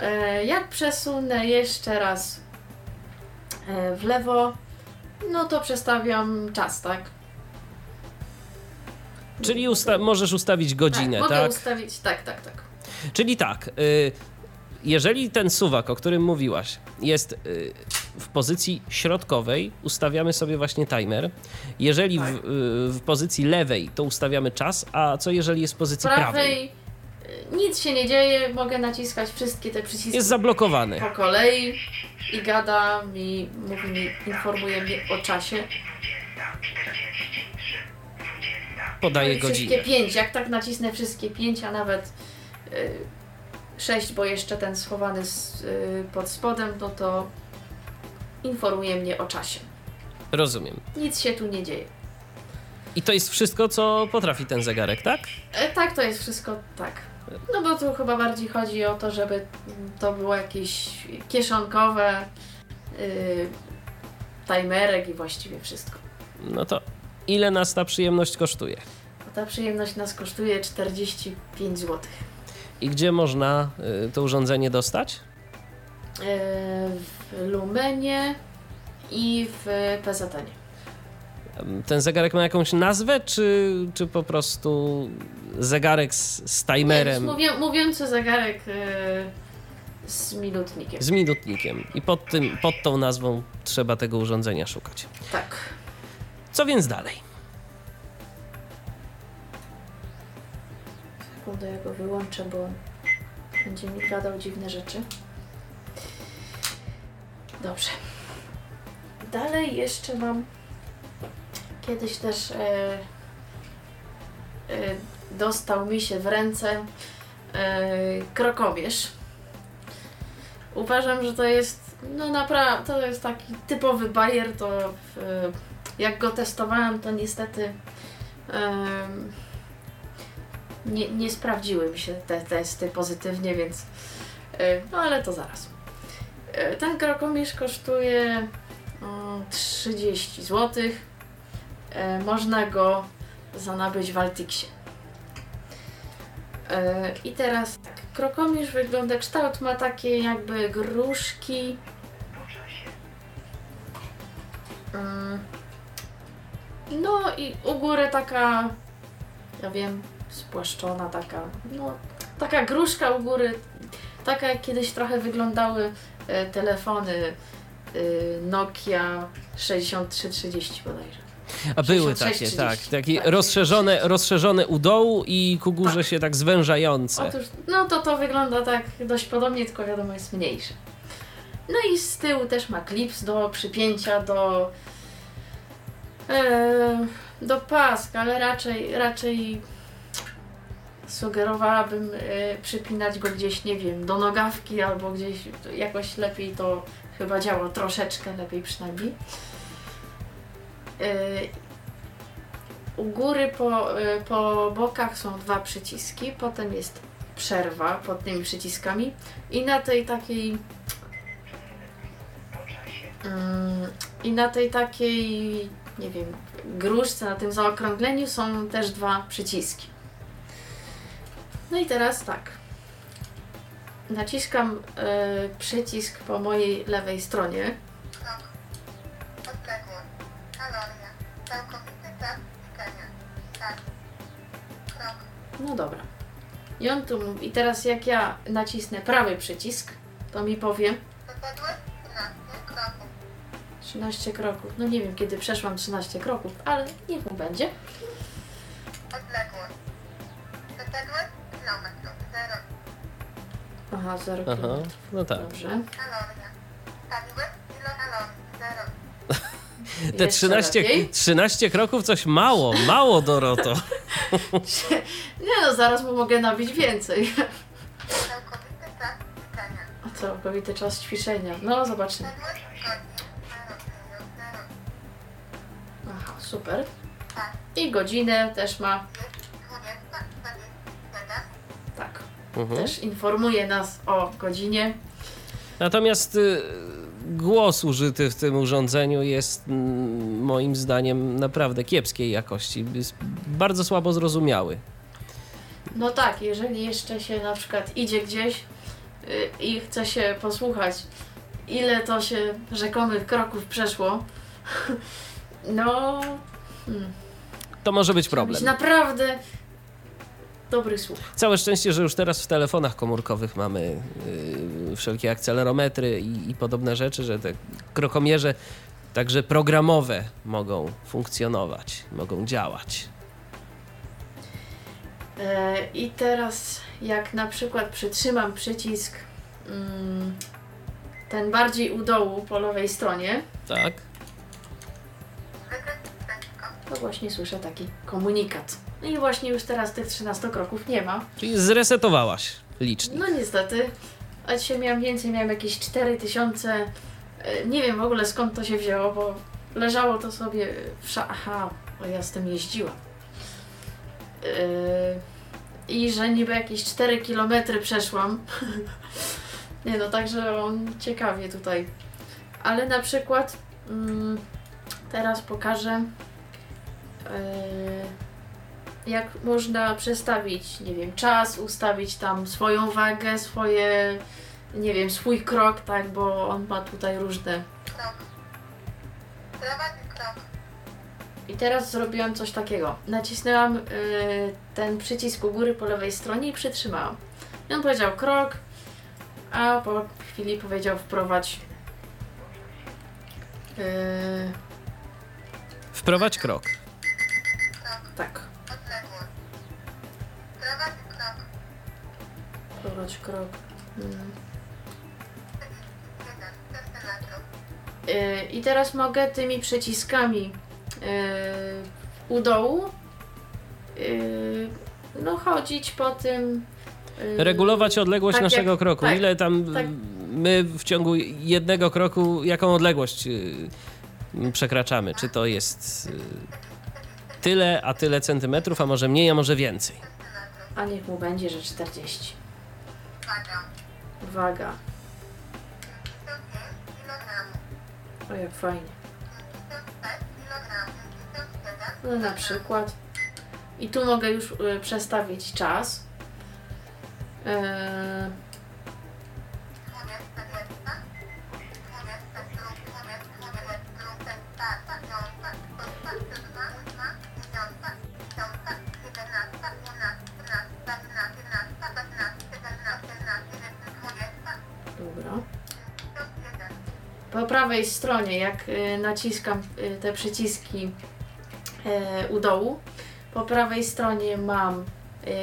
E, jak przesunę jeszcze raz e, w lewo, no to przestawiam czas, tak? Czyli usta- możesz ustawić godzinę, tak? tak? Mogę ustawić, tak, tak, tak. Czyli tak, y, jeżeli ten suwak, o którym mówiłaś, jest y, w pozycji środkowej, ustawiamy sobie właśnie timer. Jeżeli w, Tak. y, w pozycji lewej, to ustawiamy czas, a co jeżeli jest w pozycji prawej? prawej e, nic się nie dzieje, mogę naciskać wszystkie te przyciski Jest zablokowany. po kolei i gada mi, mówi mi, informuje mnie o czasie. Podaje No Wszystkie godzinę. pięć, jak tak nacisnę wszystkie pięć, a nawet y, sześć, bo jeszcze ten schowany z, y, pod spodem, no to informuje mnie o czasie. Rozumiem. Nic się tu nie dzieje. I to jest wszystko, co potrafi ten zegarek, tak? E, tak, to jest wszystko tak. No bo tu chyba bardziej chodzi o to, żeby to było jakieś kieszonkowe, y, timerek i właściwie wszystko. No to ile nas ta przyjemność kosztuje? A ta przyjemność nas kosztuje 45 zł. I gdzie można y, to urządzenie dostać? W Lumenie i w PZN. Ten zegarek ma jakąś nazwę, czy, czy po prostu zegarek z, z timerem, Mówię, mówiący zegarek y, z minutnikiem. z minutnikiem? I pod, tym, pod tą nazwą trzeba tego urządzenia szukać. Tak. Co więc dalej? Sekundę, ja go wyłączę, bo będzie mi gadał dziwne rzeczy. Dobrze. Dalej jeszcze mam. Kiedyś też e, e, dostał mi się w ręce e, krokowierz. Uważam, że to jest no naprawdę, to jest taki typowy bajer, to w, jak go testowałam, to niestety em, nie, nie sprawdziły mi się te testy pozytywnie, więc e, no ale to zaraz. E, Ten krokomierz kosztuje o, 30 zł. Można go zanabyć w Altixie. E, I teraz tak, krokomierz wygląda, kształt ma takie jakby gruszki. Mm. No i u góry taka, ja wiem, spłaszczona taka, no taka gruszka u góry, taka jak kiedyś trochę wyglądały e, telefony e, Nokia 6330 bodajże. A były 66, takie, 30. tak. Takie Tak. rozszerzone, rozszerzone u dołu i ku górze się tak zwężające. Otóż, no to to wygląda tak dość podobnie, tylko wiadomo jest mniejsze. No i z tyłu też ma klips do przypięcia do e, do paska, ale raczej raczej sugerowałabym e, przypinać go gdzieś, nie wiem, do nogawki albo gdzieś jakoś lepiej to chyba działa, troszeczkę lepiej przynajmniej. E, u góry po, e, po bokach są dwa przyciski, potem jest przerwa pod tymi przyciskami i na tej takiej mm, I na tej takiej, nie wiem, gruszce, na tym zaokrągleniu są też dwa przyciski. No i teraz tak. Naciskam e, przycisk po mojej lewej stronie. Krok. Odległość. Kaloria. Całkowity czas liczenia. Start. Krok. No dobra. I on tu mówi. I teraz jak ja nacisnę prawy przycisk, to mi powie Doszedłeś 13 kroków. 13 kroków. No nie wiem kiedy przeszłam 13 kroków, ale niech mu będzie. Odległość. Doszedłeś kilometrów. 0. Aha, 0 Aha, km. no tak. Dobrze. Kaloria. Stawiłeś kilokalorii. 0. Te Jeszcze 13, lepiej. 13 kroków coś mało, mało Doroto. Nie no, zaraz mu mogę nabić więcej. Całkowity czas liczenia. A całkowity czas ćwiczenia. No, zobaczymy. Doszedłeś godzin. 0. 0. Aha, super. I godzinę też ma. Mhm. Też informuje nas o godzinie. Natomiast y, głos użyty w tym urządzeniu jest moim zdaniem naprawdę kiepskiej jakości. Jest bardzo słabo zrozumiały. No tak, jeżeli jeszcze się na przykład idzie gdzieś y, i chce się posłuchać, ile to się rzekomych kroków przeszło, no. Hmm, To może być problem. naprawdę dobry słuch. Całe szczęście, że już teraz w telefonach komórkowych mamy y, wszelkie akcelerometry i, i podobne rzeczy, że te krokomierze także programowe mogą funkcjonować, mogą działać. E, I teraz, jak na przykład przytrzymam przycisk mm, ten bardziej u dołu po lewej stronie, Tak? To właśnie słyszę taki komunikat. No i właśnie już teraz tych 13 kroków nie ma. Czyli zresetowałaś licznik. No niestety, a dzisiaj miałam więcej, miałam jakieś 4000. e, Nie wiem w ogóle skąd to się wzięło, bo leżało to sobie w sza... Aha, bo ja z tym jeździłam. Yy, I że niby jakieś 4 km przeszłam. Nie no, także on ciekawie tutaj. Ale na przykład mm, teraz pokażę yy, jak można przestawić, nie wiem, czas, ustawić tam swoją wagę, swoje, nie wiem, swój krok, tak, bo on ma tutaj różne. Krok. Krok. I teraz zrobiłam coś takiego. Nacisnęłam y, ten przycisk u góry po lewej stronie i przytrzymałam. I on powiedział krok, a po chwili powiedział wprowadź. Yy, Wprowadź krok. tak, wprowadź krok. Mm. 1 centymetrów. Yy, I teraz mogę tymi przyciskami yy, u dołu yy, no chodzić po tym. yy, Regulować odległość tak naszego jak- kroku. tak, Ile tam tak. my w ciągu jednego kroku, jaką odległość y, przekraczamy? Czy to jest y, tyle, a tyle centymetrów, a może mniej, a może więcej? A niech mu będzie, że 40. Waga. Waga. 105 kilogramów. O jak fajnie. 56 kilogramów. 57 No na przykład. I tu mogę już y, przestawić czas. Yy, Po prawej stronie, jak y, naciskam y, te przyciski y, u dołu, po prawej stronie mam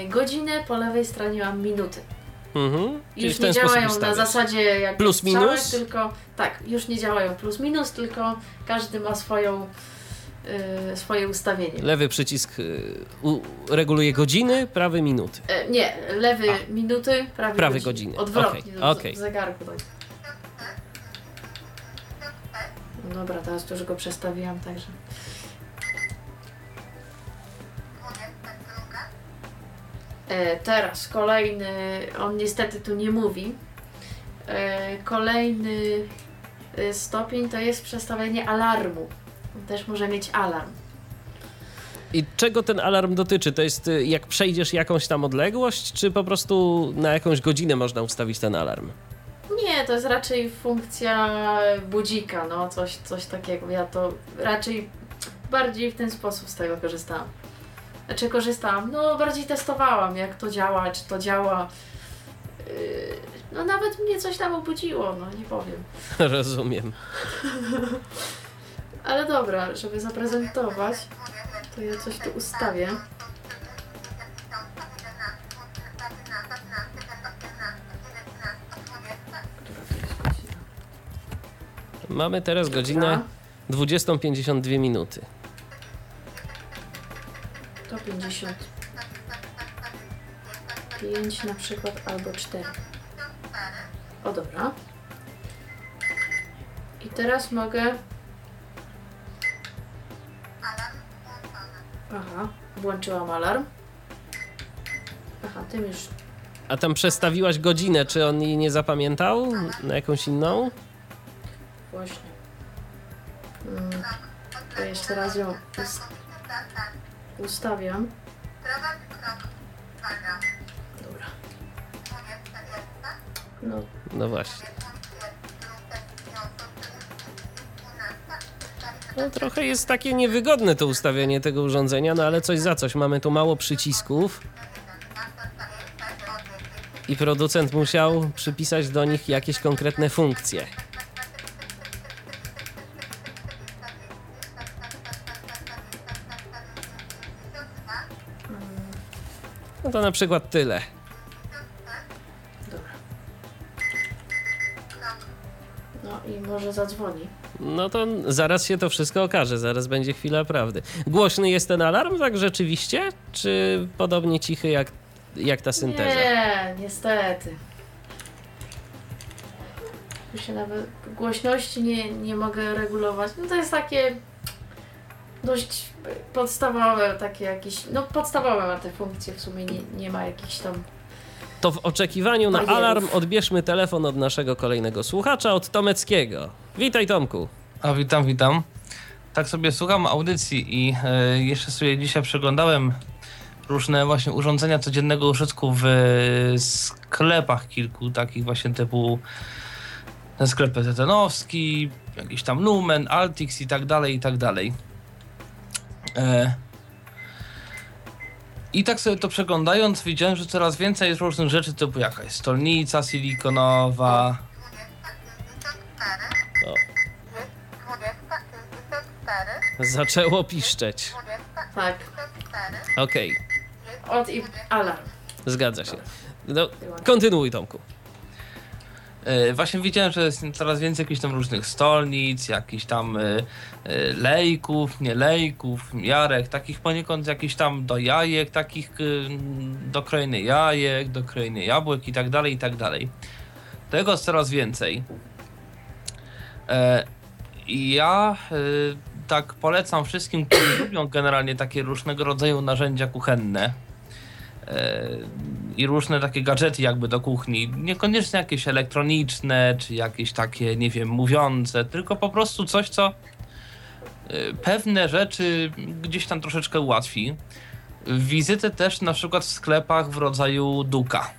godzinę, po lewej stronie mam minuty. Mhm. Już nie działają na zasadzie jak Plus, minus? tylko tak, już nie działają plus minus, tylko każdy ma swoją, y, swoje ustawienie. Lewy przycisk y, u, reguluje godziny, prawy minuty. E, nie, lewy minuty, prawy, Prawy godziny. godziny. Odwrotnie, Okej, do w zegarku. Tak. Dobra, teraz to już go przestawiłam, także. 22. E, teraz kolejny, on niestety tu nie mówi. E, kolejny y, stopień to jest przestawienie alarmu. On też może mieć alarm. I czego ten alarm dotyczy? To jest y, jak przejdziesz jakąś tam odległość, czy po prostu na jakąś godzinę można ustawić ten alarm? Nie, to jest raczej funkcja budzika, no coś, coś takiego. Ja to raczej bardziej w ten sposób z tego korzystałam. Znaczy korzystałam, no bardziej testowałam jak to działa, czy to działa. Yy, no nawet mnie coś tam obudziło, no nie powiem. Rozumiem. Ale dobra, żeby zaprezentować, to ja coś tu ustawię. Mamy teraz godzinę 20.52 minuty. To 50. 5 na przykład albo 4. O dobra. I teraz mogę. Aha, włączyłam alarm. Aha, tym już. A tam przestawiłaś godzinę, czy on jej nie zapamiętał na jakąś inną? Właśnie. Mm, to jeszcze raz ją ust- ustawiam. Dobra. No, No właśnie. No, trochę jest takie niewygodne to ustawianie tego urządzenia, no ale coś za coś. Mamy tu mało przycisków. I producent musiał przypisać do nich jakieś konkretne funkcje. No to na przykład tyle. dobra. No i może zadzwoni. No to zaraz się to wszystko okaże, zaraz będzie chwila prawdy. Głośny jest ten alarm, tak rzeczywiście? Czy podobnie cichy jak, jak ta synteza? Nie, niestety. Tu się nawet głośności nie, nie mogę regulować. No to jest takie dość podstawowe, takie jakieś, no podstawowe ma te funkcje, w sumie nie, nie ma jakichś tam To w oczekiwaniu na Barierów. alarm odbierzmy telefon od naszego kolejnego słuchacza, od Tomeckiego. Witaj Tomku. A witam, witam. Tak sobie słucham audycji i e, jeszcze sobie dzisiaj przeglądałem różne właśnie urządzenia codziennego użytku w e, sklepach kilku, takich właśnie typu ten sklep Zetenowski, jakiś tam Lumen, Altix i tak dalej, i tak dalej. E, I tak sobie to przeglądając widziałem, że coraz więcej jest różnych rzeczy typu jakaś stolnica silikonowa, O. Zaczęło piszczeć. tak, Okej, od i alarm. zgadza się. No, kontynuuj Tomku. E, Właśnie widziałem, że jest coraz więcej jakichś tam różnych stolnic, jakichś tam e, e, lejków, nie lejków, miarek, takich poniekąd jakichś tam do jajek, takich e, do krojenia jajek, do krojenia jabłek i tak dalej, i tak dalej. Tego jest coraz więcej. Ja tak polecam wszystkim, którzy lubią generalnie takie różnego rodzaju narzędzia kuchenne i różne takie gadżety jakby do kuchni. Niekoniecznie jakieś elektroniczne, czy jakieś takie, nie wiem, mówiące, tylko po prostu coś, co e, pewne rzeczy gdzieś tam troszeczkę ułatwi. Wizytę też na przykład w sklepach w rodzaju duka.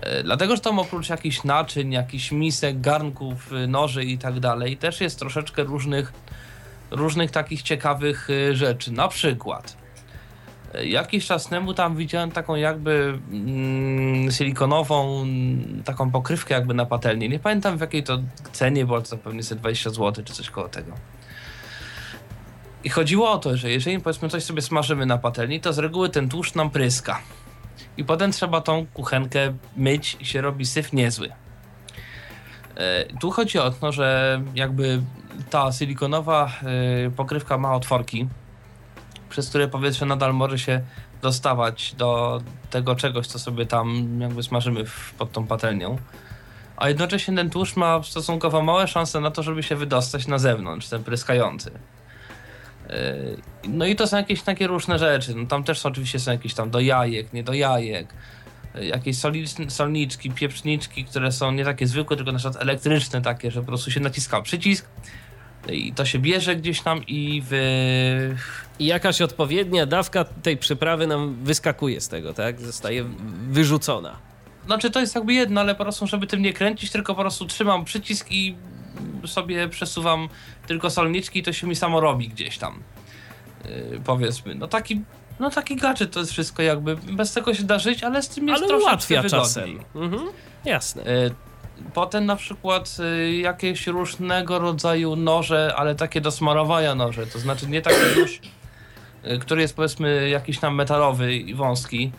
E, Dlatego, że tam oprócz jakichś naczyń, jakichś misek, garnków, noży i tak dalej, też jest troszeczkę różnych, różnych takich ciekawych rzeczy. Na przykład, jakiś czas temu tam widziałem taką jakby mm, silikonową taką pokrywkę jakby na patelnię. Nie pamiętam w jakiej to cenie, bo to pewnie sobie 20 zł czy coś koło tego. I chodziło o to, że jeżeli powiedzmy coś sobie smażymy na patelni, to z reguły ten tłuszcz nam pryska. I potem trzeba tą kuchenkę myć i się robi syf niezły. E, Tu chodzi o to, że jakby ta silikonowa e, pokrywka ma otworki, przez które powietrze nadal może się dostawać do tego czegoś, co sobie tam jakby smażymy w, pod tą patelnią. A jednocześnie ten tłuszcz ma stosunkowo małe szanse na to, żeby się wydostać na zewnątrz, ten pryskający. Yy, No i to są jakieś takie różne rzeczy. No tam też oczywiście są jakieś tam do jajek, nie do jajek. y, jakieś solniczki, pieprzniczki, które są nie takie zwykłe, tylko na przykład elektryczne takie, że po prostu się naciska przycisk i to się bierze gdzieś tam i w... I jakaś odpowiednia dawka tej przyprawy nam wyskakuje z tego, tak? Zostaje wyrzucona. Znaczy to jest jakby jedno, ale po prostu żeby tym nie kręcić, tylko po prostu trzymam przycisk i sobie przesuwam tylko solniczki i to się mi samo robi gdzieś tam. Yy, powiedzmy. No taki, no taki gadżet to jest wszystko jakby. Bez tego się da żyć, ale z tym jest Ale troszeczkę ułatwia wygodniej. czasem. Mhm. Jasne. Yy, Potem na przykład y, jakieś różnego rodzaju noże, ale takie do smarowania noże, to znaczy nie taki nóż, y, który jest powiedzmy jakiś tam metalowy i wąski,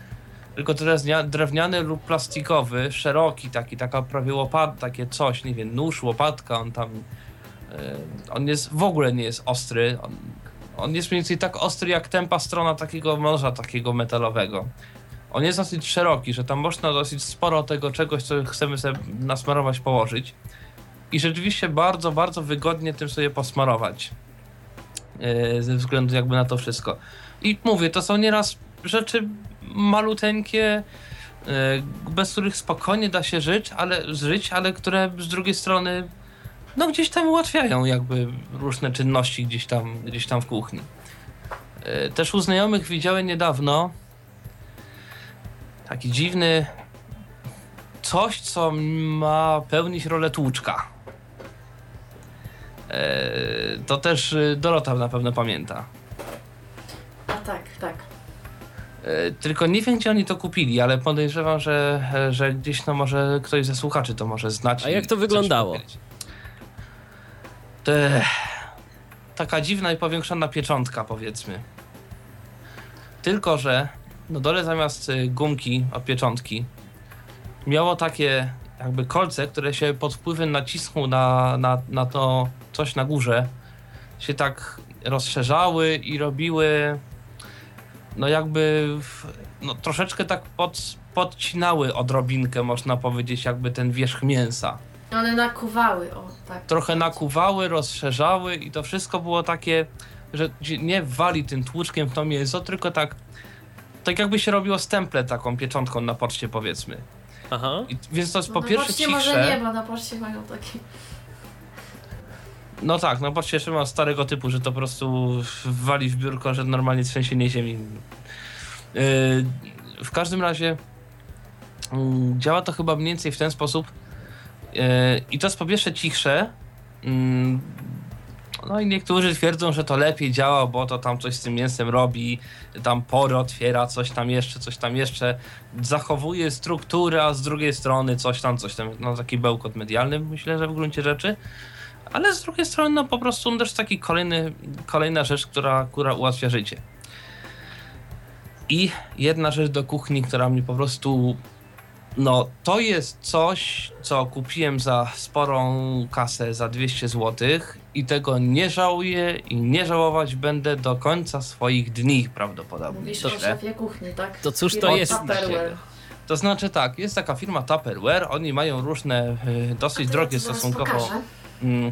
tylko drewnia- drewniany lub plastikowy, szeroki taki, taka prawie łopat, takie coś, nie wiem, nóż, łopatka, on tam, y, on jest, w ogóle nie jest ostry, on, on jest mniej więcej tak ostry jak tempa strona takiego noża, takiego metalowego. On jest dosyć szeroki, że tam można dosyć sporo tego czegoś, co chcemy sobie nasmarować, położyć. I rzeczywiście bardzo, bardzo wygodnie tym sobie posmarować. Yy, ze względu jakby na to wszystko. I mówię, to są nieraz rzeczy maluteńkie, yy, bez których spokojnie da się żyć, ale, żyć, ale które z drugiej strony no gdzieś tam ułatwiają jakby różne czynności gdzieś tam, gdzieś tam w kuchni. Yy, Też u znajomych widziałem niedawno taki dziwny coś, co ma pełnić rolę tłuczka. Eee, to też y, Dorota na pewno pamięta. A tak, tak. E, Tylko nie wiem, gdzie oni to kupili, ale podejrzewam, że, że gdzieś no może ktoś ze słuchaczy to może znać. A jak to wyglądało? To, e, taka dziwna i powiększona pieczątka, powiedzmy. Tylko, że na dole zamiast y, gumki od pieczątki miało takie jakby kolce, które się pod wpływem nacisku na, na, na to coś na górze się tak rozszerzały i robiły no jakby no troszeczkę tak pod, podcinały odrobinkę, można powiedzieć, jakby ten wierzch mięsa. One nakuwały, o tak. Trochę nakuwały, rozszerzały i to wszystko było takie, że nie wali tym tłuczkiem w to mięso, tylko tak tak jakby się robiło stemple taką pieczątką na poczcie powiedzmy. Aha. I, więc to jest No, po na pierwsze poczcie cichsze. może nie, bo na poczcie mają takie... No tak, no patrzcie, jeszcze mam starego typu, że to po prostu wali w biurko, że normalnie trzęsienie ziemi. Yy, w każdym razie yy, działa to chyba mniej więcej w ten sposób. Yy, I to jest po pierwsze cichsze. No i niektórzy twierdzą, że to lepiej działa, bo to tam coś z tym mięsem robi, tam pory otwiera, coś tam jeszcze, coś tam jeszcze, zachowuje strukturę, a z drugiej strony coś tam, coś tam, no taki bełkot medialny myślę, że w gruncie rzeczy. Ale z drugiej strony, no po prostu też taki kolejny, kolejna rzecz, która, która ułatwia życie. I jedna rzecz do kuchni, która mi po prostu. No, to jest coś, co kupiłem za sporą kasę, za 200 zł i tego nie żałuję i nie żałować będę do końca swoich dni prawdopodobnie. Mówisz To o szefie kuchni, tak? To cóż to jest? Tupperware. To znaczy tak, jest taka firma Tupperware, oni mają różne y, dosyć drogie stosunkowo mm,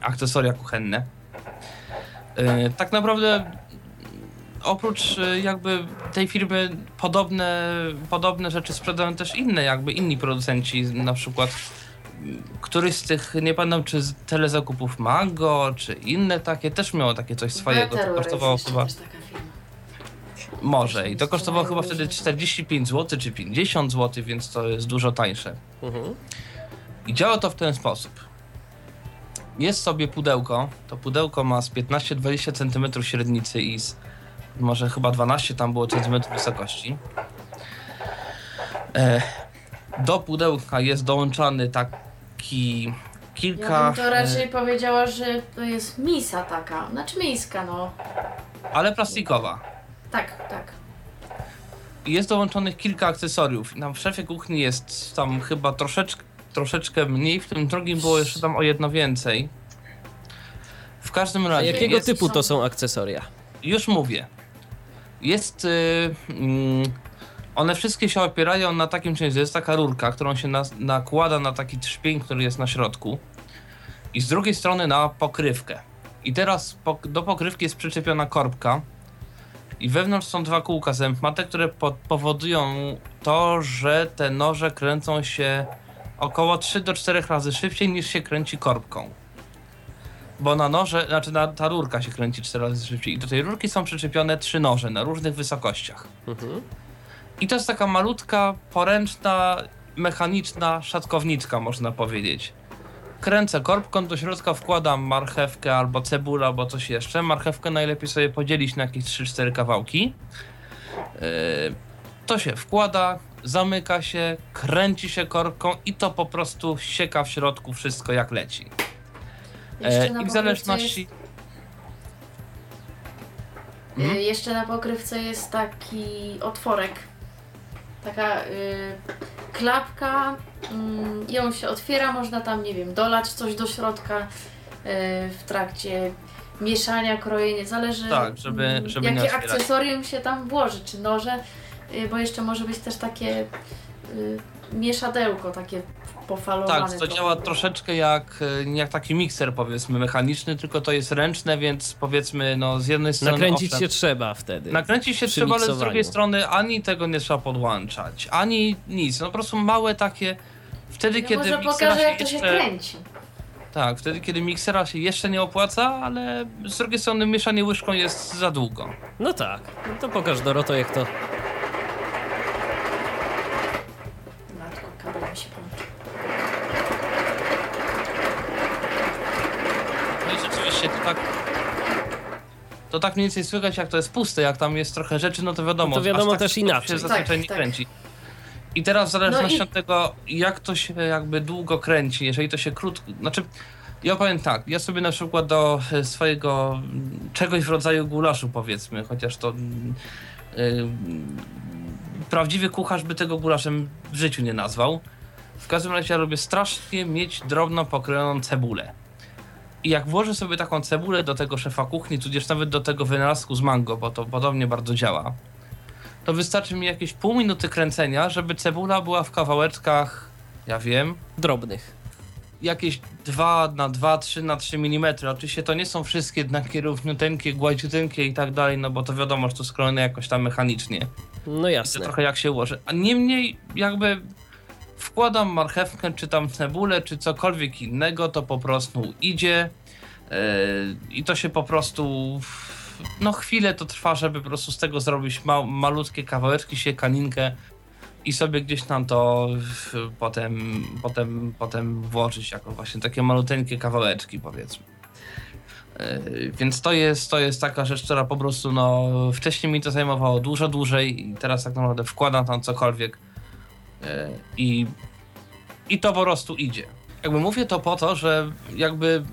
akcesoria kuchenne. E, tak naprawdę oprócz e, jakby tej firmy podobne, podobne rzeczy sprzedają też inne jakby inni producenci, na przykład któryś z tych, nie pamiętam czy z telezakupów Mango, czy inne takie, też miało takie coś swojego, to kosztowało chyba, jeszcze też taka firma. może i to kosztowało chyba wtedy różne. 45 zł czy 50 zł, więc to jest dużo tańsze. Mhm. I działa to w ten sposób. Jest sobie pudełko. To pudełko ma z 15-20 cm średnicy i z może chyba 12 tam było centymetrów wysokości. E, do pudełka jest dołączany taki kilka. Ja bym to e, raczej powiedziała, że to jest misa taka. Znaczy miska, no. ale plastikowa. Tak, tak. Jest dołączonych kilka akcesoriów. Na w szefie kuchni jest tam chyba troszeczkę, troszeczkę mniej, w tym drugim było jeszcze tam o jedno więcej. W każdym A razie. jakiego jest, typu to są akcesoria? Już mówię. Jest. Y, mm, one wszystkie się opierają na takim czymś, że jest taka rurka, którą się nas, nakłada na taki trzpień, który jest na środku. I z drugiej strony na pokrywkę. I teraz pok- do pokrywki jest przyczepiona korbka. I wewnątrz są dwa kółka zębmate, które po powodują to, że te noże kręcą się około 3 do 4 razy szybciej niż się kręci korbką. Bo na noże, znaczy na, ta rurka się kręci 4 razy szybciej i do tej rurki są przyczepione trzy noże na różnych wysokościach. Mhm. I to jest taka malutka, poręczna, mechaniczna szatkowniczka, można powiedzieć. Kręcę korbką, do środka wkładam marchewkę albo cebulę, albo coś jeszcze. Marchewkę najlepiej sobie podzielić na jakieś 3-4 kawałki. Yy, to się wkłada, zamyka się, kręci się korbką i to po prostu sieka w środku wszystko jak leci. Jeszcze E, I w zależności... Jest, Mhm. y, jeszcze na pokrywce jest taki otworek. Taka y, klapka. I on się otwiera, można tam, nie wiem, dolać coś do środka y, w trakcie mieszania, krojenia. Zależy, Tak, żeby- mm, żeby jakie akcesorium się tam włoży, czy noże, y, bo jeszcze może być też takie y, mieszadełko, takie pofalowane. Tak, to trochę. działa troszeczkę jak, e, jak taki mikser powiedzmy mechaniczny, tylko to jest ręczne, więc powiedzmy no z jednej strony Nakręcić owszem, się trzeba wtedy. Nakręcić się trzeba, ale z drugiej strony ani tego nie trzeba podłączać, ani nic. No po prostu małe takie. Wtedy, No kiedy może pokażę, jak to się jeszcze. kręci. Tak, wtedy, kiedy miksera się jeszcze nie opłaca, ale z drugiej strony mieszanie łyżką jest za długo. No tak. No to pokaż Doroto, jak to. Matko, kabel mi się połączył. No i rzeczywiście to tak. To tak mniej więcej słychać, jak to jest puste, jak tam jest trochę rzeczy, no to wiadomo. No to wiadomo tak też inaczej. się zazwyczaj Tak, nie tak. kręci. I teraz w zależności No i- od tego, jak to się jakby długo kręci, jeżeli to się krótko. Znaczy, ja powiem tak, ja sobie na przykład do e, swojego mm, czegoś w rodzaju gulaszu powiedzmy, chociaż to. mm, y, prawdziwy kucharz by tego gulaszem w życiu nie nazwał. W każdym razie ja lubię strasznie mieć drobno pokrojoną cebulę. I jak włożę sobie taką cebulę do tego szefa kuchni, tudzież nawet do tego wynalazku z mango, bo to podobnie bardzo działa, to wystarczy mi jakieś pół minuty kręcenia, żeby cebula była w kawałeczkach, ja wiem, Drobnych. jakieś 2 na 2, 3 na 3 mm. Oczywiście to nie są wszystkie jednakie równiuteńkie, gładziuteńkie i tak dalej, no bo to wiadomo, że to skrojone jakoś tam mechanicznie. No To jasne. trochę jak się ułoży. A niemniej jakby wkładam marchewkę, czy tam cebulę, czy cokolwiek innego, to po prostu idzie yy, i to się po prostu no chwilę to trwa, żeby po prostu z tego zrobić ma, malutkie kawałeczki, siekaninkę i sobie gdzieś tam to potem, potem, potem włożyć jako właśnie takie maluteńkie kawałeczki powiedzmy. Yy, Więc to jest, to jest taka rzecz, która po prostu, no, wcześniej mi to zajmowało dużo dłużej i teraz tak naprawdę wkładam tam cokolwiek i, i to po prostu idzie. Jakby mówię to po to, że jakby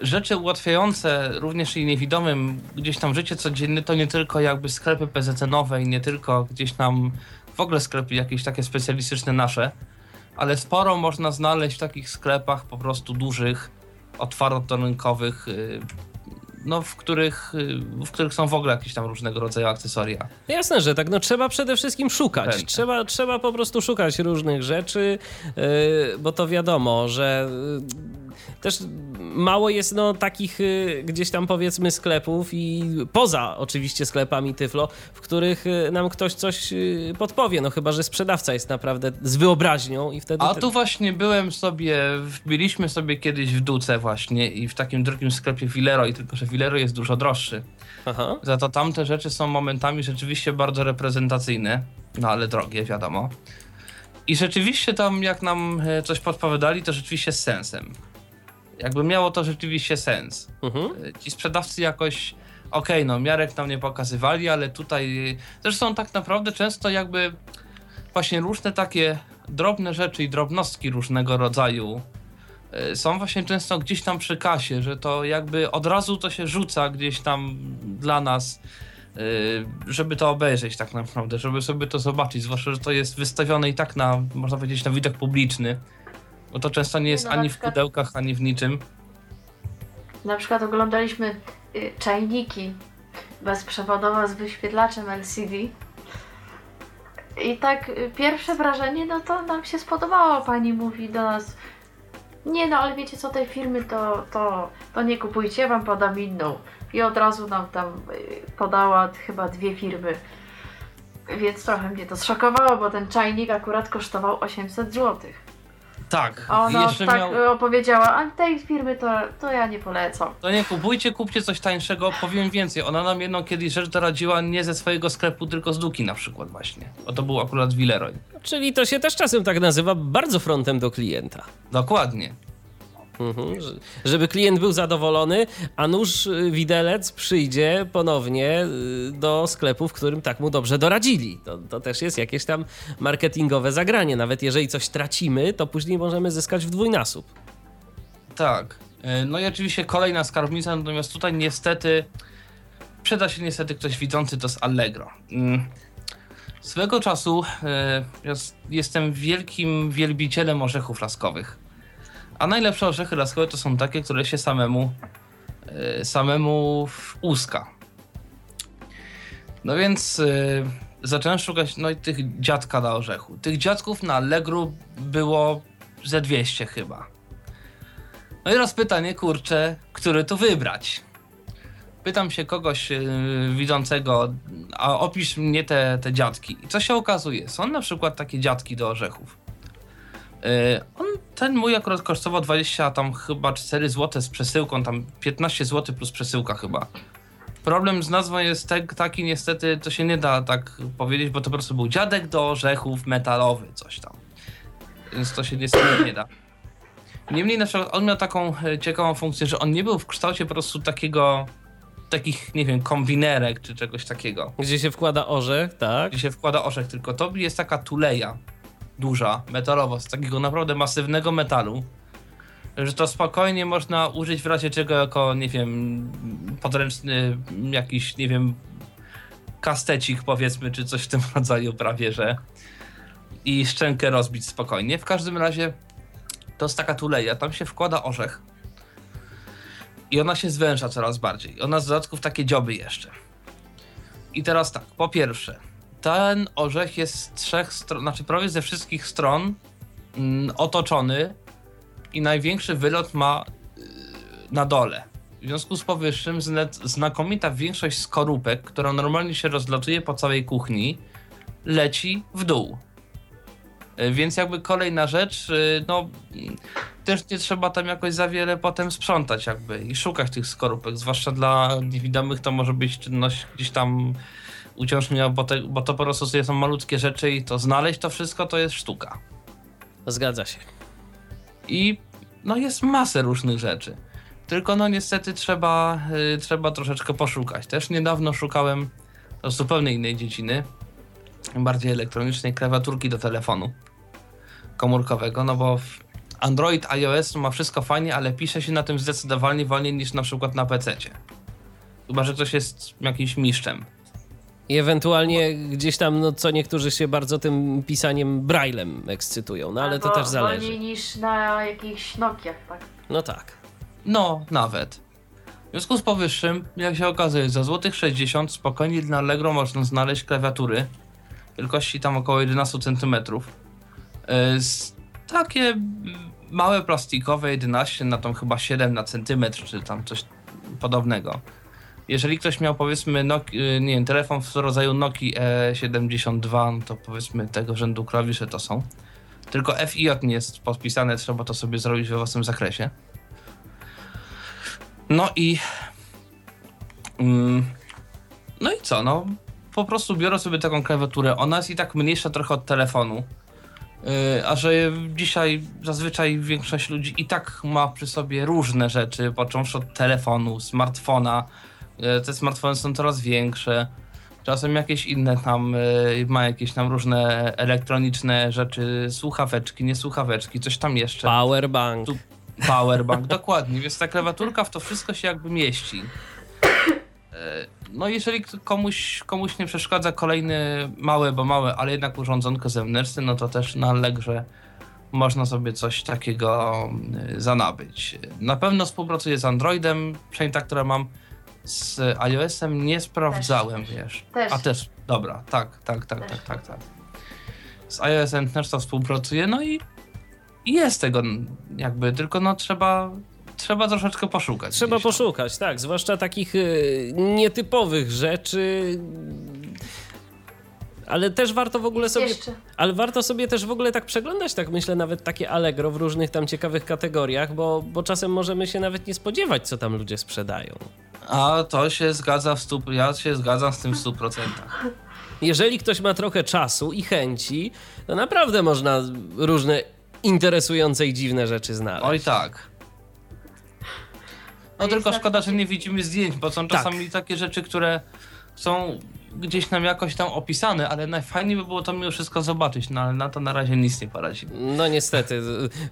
rzeczy ułatwiające również i niewidomym gdzieś tam życie codzienne to nie tylko jakby sklepy PZC-nowe i nie tylko gdzieś tam w ogóle sklepy jakieś takie specjalistyczne nasze, ale sporo można znaleźć w takich sklepach po prostu dużych, otwartorynkowych, yy, no w których, yy, w których są w ogóle jakieś tam różnego rodzaju akcesoria. Jasne, że tak. No trzeba przede wszystkim szukać. Trzeba, trzeba po prostu szukać różnych rzeczy, yy, bo to wiadomo, że też mało jest no, takich yy, gdzieś tam powiedzmy sklepów i poza oczywiście sklepami Tyflo, w których yy, nam ktoś coś yy, podpowie. No chyba, że sprzedawca jest naprawdę z wyobraźnią i wtedy... A tu właśnie byłem sobie, byliśmy sobie kiedyś w Duce właśnie i w takim drugim sklepie Villeroy, tylko że Villeroy jest dużo droższy. Aha. Za to tamte rzeczy są momentami rzeczywiście bardzo reprezentacyjne, no ale drogie, wiadomo. I rzeczywiście tam, jak nam e, coś podpowiadali, to rzeczywiście z sensem. Jakby miało to rzeczywiście sens. Mhm. E, Ci sprzedawcy jakoś, okej, no miarek nam nie pokazywali, ale tutaj, zresztą tak naprawdę często jakby właśnie różne takie drobne rzeczy i drobnostki różnego rodzaju e, są właśnie często gdzieś tam przy kasie, że to jakby od razu to się rzuca gdzieś tam dla nas, e, żeby to obejrzeć tak naprawdę, żeby sobie to zobaczyć, zwłaszcza, że to jest wystawione i tak na, można powiedzieć, na widok publiczny. Bo to często nie jest No, ani w przykład- pudełkach, ani w niczym. Na przykład oglądaliśmy y, czajniki bezprzewodowe z wyświetlaczem LCD. I tak y, pierwsze wrażenie, no to nam się spodobało. Pani mówi do nas, nie no, ale wiecie co, tej firmy to, to, to nie kupujcie, wam podam inną. i od razu nam tam y, podała chyba dwie firmy. Więc trochę mnie to zszokowało, bo ten czajnik akurat kosztował 800 zł. Tak, A ona jeszcze tak miał... opowiedziała, a tej firmy to, to ja nie polecam. To nie kupujcie, kupcie coś tańszego, powiem więcej. Ona nam jedną kiedyś rzecz doradziła nie ze swojego sklepu, tylko z Duki na przykład właśnie. Bo to był akurat Villeroy. Czyli to się też czasem tak nazywa bardzo frontem do klienta. Dokładnie. Mhm. że- Żeby klient był zadowolony, a nóż y, widelec przyjdzie ponownie y, do sklepu, w którym tak mu dobrze doradzili. To, to też jest jakieś tam marketingowe zagranie. Nawet jeżeli coś tracimy, to później możemy zyskać w dwójnasób. Tak. E, No i oczywiście kolejna skarbnica, natomiast tutaj niestety przyda się niestety ktoś widzący, to jest Allegro. Mm. Swego czasu e, jest- jestem wielkim wielbicielem orzechów laskowych. A najlepsze orzechy laskowe to są takie, które się samemu e, samemu łuska. No więc e, zacząłem szukać no i tych dziadka na orzechu. Tych dziadków na Allegro było ze 200 chyba. No i teraz pytanie, kurczę, który tu wybrać? Pytam się kogoś yy, widzącego, a opisz mnie te, te dziadki. I co się okazuje? Są na przykład takie dziadki do orzechów. Yy, on, ten mój akurat kosztował 20, tam chyba 4 zł z przesyłką, tam 15 zł plus przesyłka chyba. Problem z nazwą jest te, taki niestety, to się nie da tak powiedzieć, bo to po prostu był dziadek do orzechów metalowy, coś tam. Więc to się niestety nie da. Niemniej na przykład on miał taką e, ciekawą funkcję, że on nie był w kształcie po prostu takiego, takich, nie wiem, kombinerek czy czegoś takiego, Gdzie się wkłada orzech, tak? gdzie się wkłada orzech, tylko to jest taka tuleja duża, metalowa, z takiego naprawdę masywnego metalu, że to spokojnie można użyć w razie czego jako, nie wiem, podręczny jakiś, nie wiem, kastecik powiedzmy, czy coś w tym rodzaju prawie, że i szczękę rozbić spokojnie. W każdym razie to jest taka tuleja, tam się wkłada orzech i ona się zwęża coraz bardziej. Ona z dodatków takie dzioby jeszcze. I teraz tak, po pierwsze, ten orzech jest z trzech stron, znaczy prawie ze wszystkich stron mm, otoczony i największy wylot ma yy, na dole. W związku z powyższym zna- znakomita większość skorupek, która normalnie się rozlatuje po całej kuchni, leci w dół. Y, Więc jakby kolejna rzecz, y, no też nie trzeba tam jakoś za wiele potem sprzątać jakby i szukać tych skorupek, zwłaszcza dla niewidomych to może być czynność gdzieś tam uciążliwa, bo, te, bo to po prostu są malutkie rzeczy i to znaleźć to wszystko to jest sztuka. Zgadza się. I no jest masę różnych rzeczy. Tylko no niestety trzeba, y, trzeba troszeczkę poszukać. Też niedawno szukałem z zupełnie innej dziedziny, bardziej elektronicznej, klawiaturki do telefonu komórkowego, no bo Android, iOS ma wszystko fajnie, ale pisze się na tym zdecydowanie wolniej niż na przykład na PC. Chyba, że ktoś jest jakimś mistrzem. I ewentualnie gdzieś tam, no co niektórzy się bardzo tym pisaniem braillem ekscytują, no ale to Albo też zależy. Wolniej niż na jakichś Nokiach, tak? No tak. No, nawet. W związku z powyższym, jak się okazuje, za złotych 60 spokojnie na Allegro można znaleźć klawiatury wielkości tam około 11 cm. Z takie małe plastikowe 11 na tam chyba 7 na centymetr, czy tam coś podobnego. Jeżeli ktoś miał powiedzmy Noki, y, nie wiem, telefon w rodzaju Noki E72, no to powiedzmy tego rzędu klawisze to są. Tylko FIJ nie jest podpisane, trzeba to sobie zrobić we własnym zakresie. No i. Mm, no i co? No, po prostu biorę sobie taką klawiaturę. Ona jest i tak mniejsza trochę od telefonu. Yy, a że dzisiaj zazwyczaj większość ludzi i tak ma przy sobie różne rzeczy, począwszy od telefonu, smartfona. Yy, te smartfony są coraz większe. Czasem jakieś inne tam, yy, ma jakieś tam różne elektroniczne rzeczy, słuchaweczki, nie słuchaweczki, coś tam jeszcze. Powerbank. Tu- Powerbank, dokładnie, więc ta klawiaturka w to wszystko się jakby mieści. E, No jeżeli komuś, komuś nie przeszkadza kolejny małe, bo małe, ale jednak urządzonko zewnętrzne, no to też na Allegrze można sobie coś takiego zanabyć. Na pewno współpracuję z Androidem, przynajmniej ta, która mam z iOS-em nie sprawdzałem, wiesz. Też. A też, dobra, tak, tak, tak, tak, tak, tak. Z iOS-em też to współpracuję, no i jest tego jakby, tylko no trzeba trzeba troszeczkę poszukać. Trzeba poszukać, tak, zwłaszcza takich y, nietypowych rzeczy. Ale też warto w ogóle sobie. Jeszcze. Ale warto sobie też w ogóle tak przeglądać, tak myślę, nawet takie Allegro w różnych tam ciekawych kategoriach, bo, bo czasem możemy się nawet nie spodziewać, co tam ludzie sprzedają. A to się zgadza w stu, ja się zgadzam z tym w 100%. Jeżeli ktoś ma trochę czasu i chęci, to naprawdę można różne interesujące i dziwne rzeczy znaleźć. Oj tak. No tylko tak- szkoda, że nie widzimy zdjęć, bo są czasami takie rzeczy, które są gdzieś nam jakoś tam opisane, ale najfajniej by było to mimo wszystko zobaczyć, no ale na to na razie nic nie poradzimy. No niestety.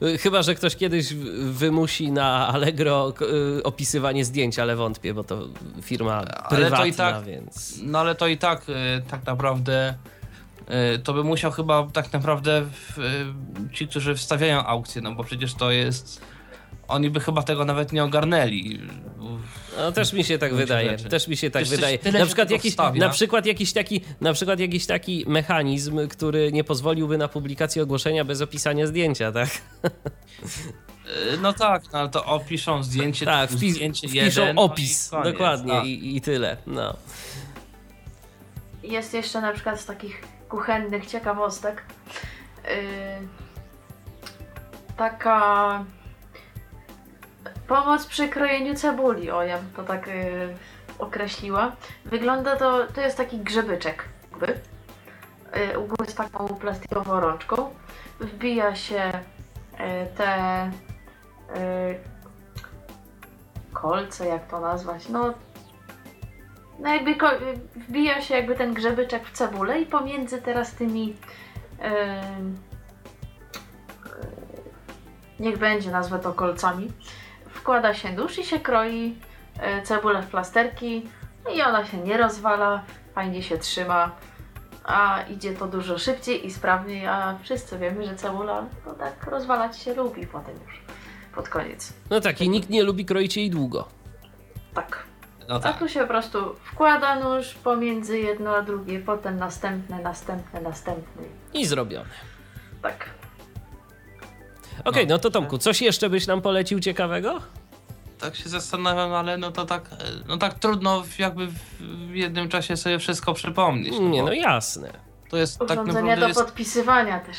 Y, Chyba, że ktoś kiedyś wymusi na Allegro y, opisywanie zdjęć, ale wątpię, bo to firma Ale to prywatna, i tak- więc... No ale to i tak e, tak naprawdę to by musiał chyba tak naprawdę w, ci, którzy wstawiają aukcję, no bo przecież to jest oni by chyba tego nawet nie ogarnęli. No, też mi się tak wydaje. rzeczy. Też mi się tak Wiesz, wydaje. na przykład, jakiś, wstawia. na, przykład jakiś taki, na przykład jakiś taki mechanizm, który nie pozwoliłby na publikację ogłoszenia bez opisania zdjęcia, tak? E, No tak, no ale to opiszą zdjęcie, Tak, wpis, zdjęcie wpiszą jeden, no i opis. koniec, dokładnie tak. i, i tyle. No. Jest jeszcze na przykład z takich kuchennych ciekawostek yy, taka pomoc przy krojeniu cebuli, o ja bym to tak yy, określiła. Wygląda to, to jest taki grzebyczek jakby. Yy, u góry z taką plastikową rączką. Wbija się yy, te yy, kolce, jak to nazwać, no no jakby ko- wbija się jakby ten grzebyczek w cebulę i pomiędzy teraz tymi niech będzie, nazwę to kolcami, wkłada się nóż i się kroi e, cebulę w plasterki i ona się nie rozwala, fajnie się trzyma, a idzie to dużo szybciej i sprawniej, a wszyscy wiemy, że cebula no tak rozwalać się lubi potem już pod koniec. no tak, i nikt nie lubi kroić jej długo. Tak. No A tak. tu się po prostu wkłada nóż pomiędzy jedno a drugie, potem następne, następne, następne. I zrobione. Tak. Okej, no to Tomku, coś jeszcze byś nam polecił ciekawego? Tak się zastanawiam, ale no to tak, e, no tak trudno jakby w jednym czasie sobie wszystko przypomnieć. Nie, bo no jasne. to jest tak naprawdę do jest, podpisywania też.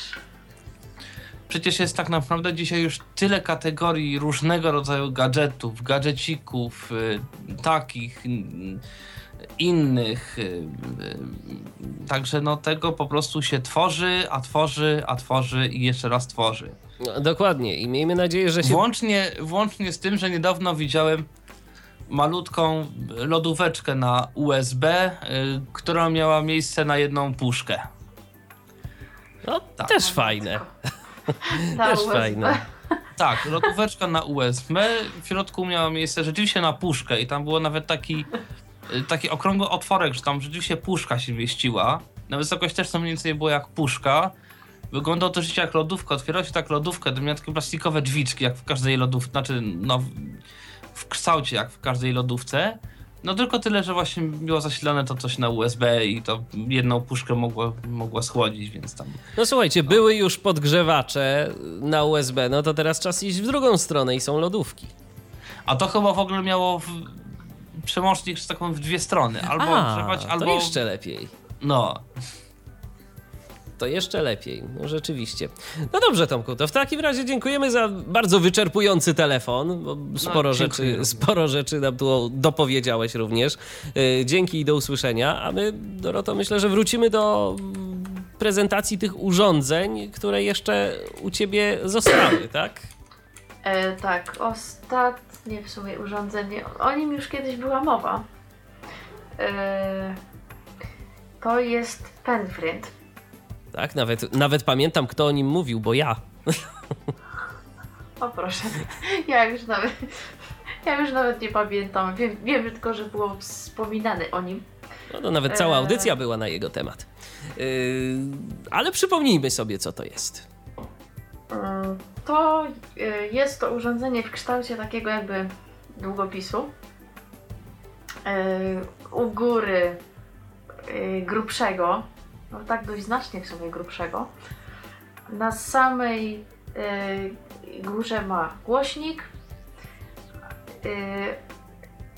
Przecież jest tak naprawdę dzisiaj już tyle kategorii różnego rodzaju gadżetów, gadżecików, y, takich, innych. y, y, Także no tego po prostu się tworzy, a tworzy, a tworzy i jeszcze raz tworzy. No, dokładnie i miejmy nadzieję, że się... Włącznie, włącznie z tym, że niedawno widziałem malutką lodóweczkę na USB, y, która miała miejsce na jedną puszkę. No, Tak. też fajne. Też USB. fajne. Tak, lodóweczka na USB. W środku miała miejsce rzeczywiście na puszkę i tam było nawet taki, taki okrągły otworek, że tam rzeczywiście puszka się mieściła. Na wysokość też to mniej więcej było jak puszka. Wyglądało to rzeczywiście jak lodówka. Otwierała się tak lodówkę, to miała takie plastikowe drzwiczki, jak w każdej lodówce, znaczy no, w- kształcie jak w każdej lodówce. No tylko tyle, że właśnie było zasilane to coś na USB i to jedną puszkę mogło, mogło schłodzić, więc tam No słuchajcie, były już podgrzewacze na USB, no to teraz czas iść w drugą stronę i są lodówki. A to chyba w ogóle miało w... przełącznik, że tak powiem, w dwie strony. Albo A, grzewać, to albo. jeszcze lepiej. No. To jeszcze lepiej, no rzeczywiście. No dobrze, Tomku, to w takim razie dziękujemy za bardzo wyczerpujący telefon, bo sporo, dziękuję rzeczy, sporo rzeczy nam tu dopowiedziałeś również. Yy, Dzięki i do usłyszenia. A my, Doroto, myślę, że wrócimy do prezentacji tych urządzeń, które jeszcze u ciebie zostały, tak? E, tak, ostatnie w sumie urządzenie, o nim już kiedyś była mowa. E, to jest penfriend. Tak, nawet, nawet pamiętam, kto o nim mówił, bo ja. O proszę, ja już nawet, ja już nawet nie pamiętam. Wiem, wiem tylko, że było wspominane o nim. No to nawet cała Eee. audycja była na jego temat. Yy, ale przypomnijmy sobie, co to jest. To y, jest to urządzenie w kształcie takiego jakby długopisu. Y, U góry y, grubszego, no tak dość znacznie w sumie grubszego. Na samej górze ma głośnik,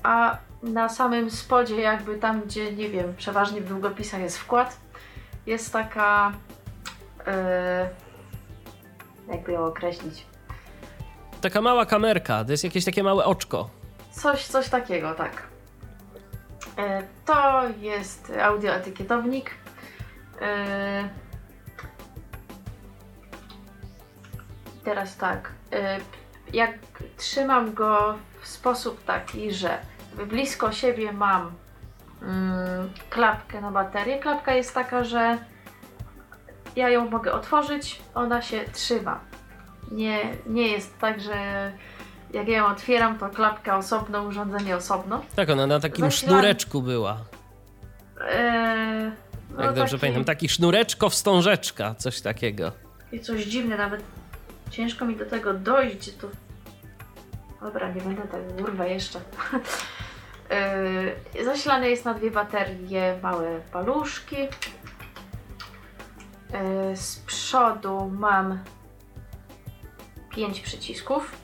a na samym spodzie, jakby tam, gdzie nie wiem, przeważnie w długopisach jest wkład, jest taka. Jakby ją określić. Taka mała kamerka, to jest jakieś takie małe oczko. Coś, coś takiego, tak. Yy, to jest audioetykietownik. Yy, teraz tak. Yy, jak trzymam go w sposób taki, że blisko siebie mam mm, klapkę na baterię. Klapka jest taka, że ja ją mogę otworzyć, ona się trzyma. Nie, nie jest tak, że jak ja ją otwieram, to klapka osobno, urządzenie osobno. Tak, ona na takim sznureczku była. Eee, no Jak dobrze taki- pamiętam, taki sznureczko wstążeczka, coś takiego. I coś dziwne, nawet ciężko mi do tego dojść, tu... Dobra, nie będę tak kurwa jeszcze. Yy, zasilane jest na dwie baterie małe paluszki. Yy, z przodu mam pięć przycisków.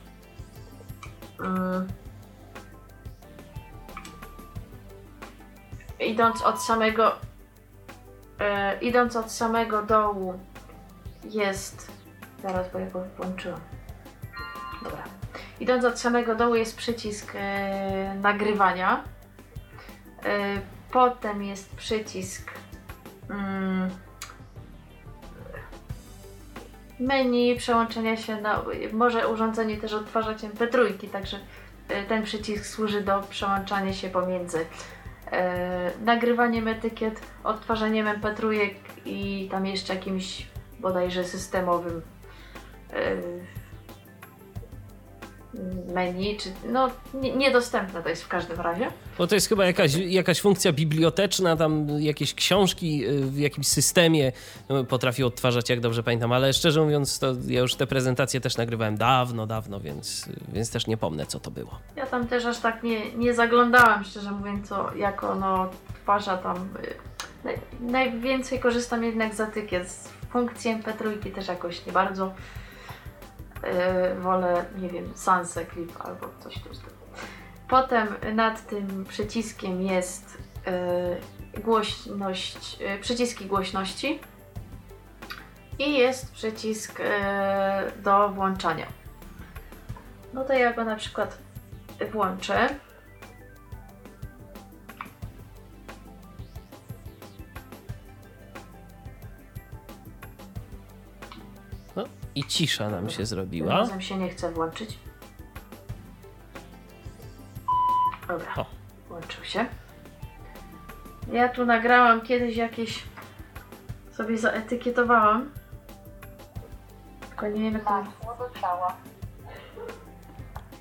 Yy. Idąc od samego yy, idąc od samego dołu jest. Zaraz, bo ja go włączyłam. Dobra. Idąc od samego dołu jest przycisk e, nagrywania. E, potem jest przycisk mm, menu, przełączenia się na. Może urządzenie też odtwarzać MP3, także e, ten przycisk służy do przełączania się pomiędzy e, nagrywaniem etykiet, odtwarzaniem MP3 i tam jeszcze jakimś bodajże systemowym e, menu, czy no nie, niedostępne to jest w każdym razie. Bo to jest chyba jakaś, jakaś funkcja biblioteczna, tam jakieś książki y, w jakimś systemie y, potrafi odtwarzać, jak dobrze pamiętam, ale szczerze mówiąc, to ja już te prezentacje też nagrywałem dawno, dawno, więc, więc też nie pomnę, co to było. Ja tam też aż tak nie, nie zaglądałam, szczerze mówiąc, co, jak ono odtwarza tam. y, Naj, najwięcej korzystam jednak z etykiet. Z funkcji MP3 też jakoś nie bardzo. Yy, wolę, nie wiem, Sunset Clip albo coś z tym. Potem nad tym przyciskiem jest yy, głośność, yy, przyciski głośności i jest przycisk do włączania. No to ja go na przykład włączę. I cisza nam się zrobiła. razem się nie chce włączyć. Dobra, O. włączył się. Ja tu nagrałam kiedyś jakieś. sobie zaetykietowałam. Tylko nie wiem jak to. Ciała.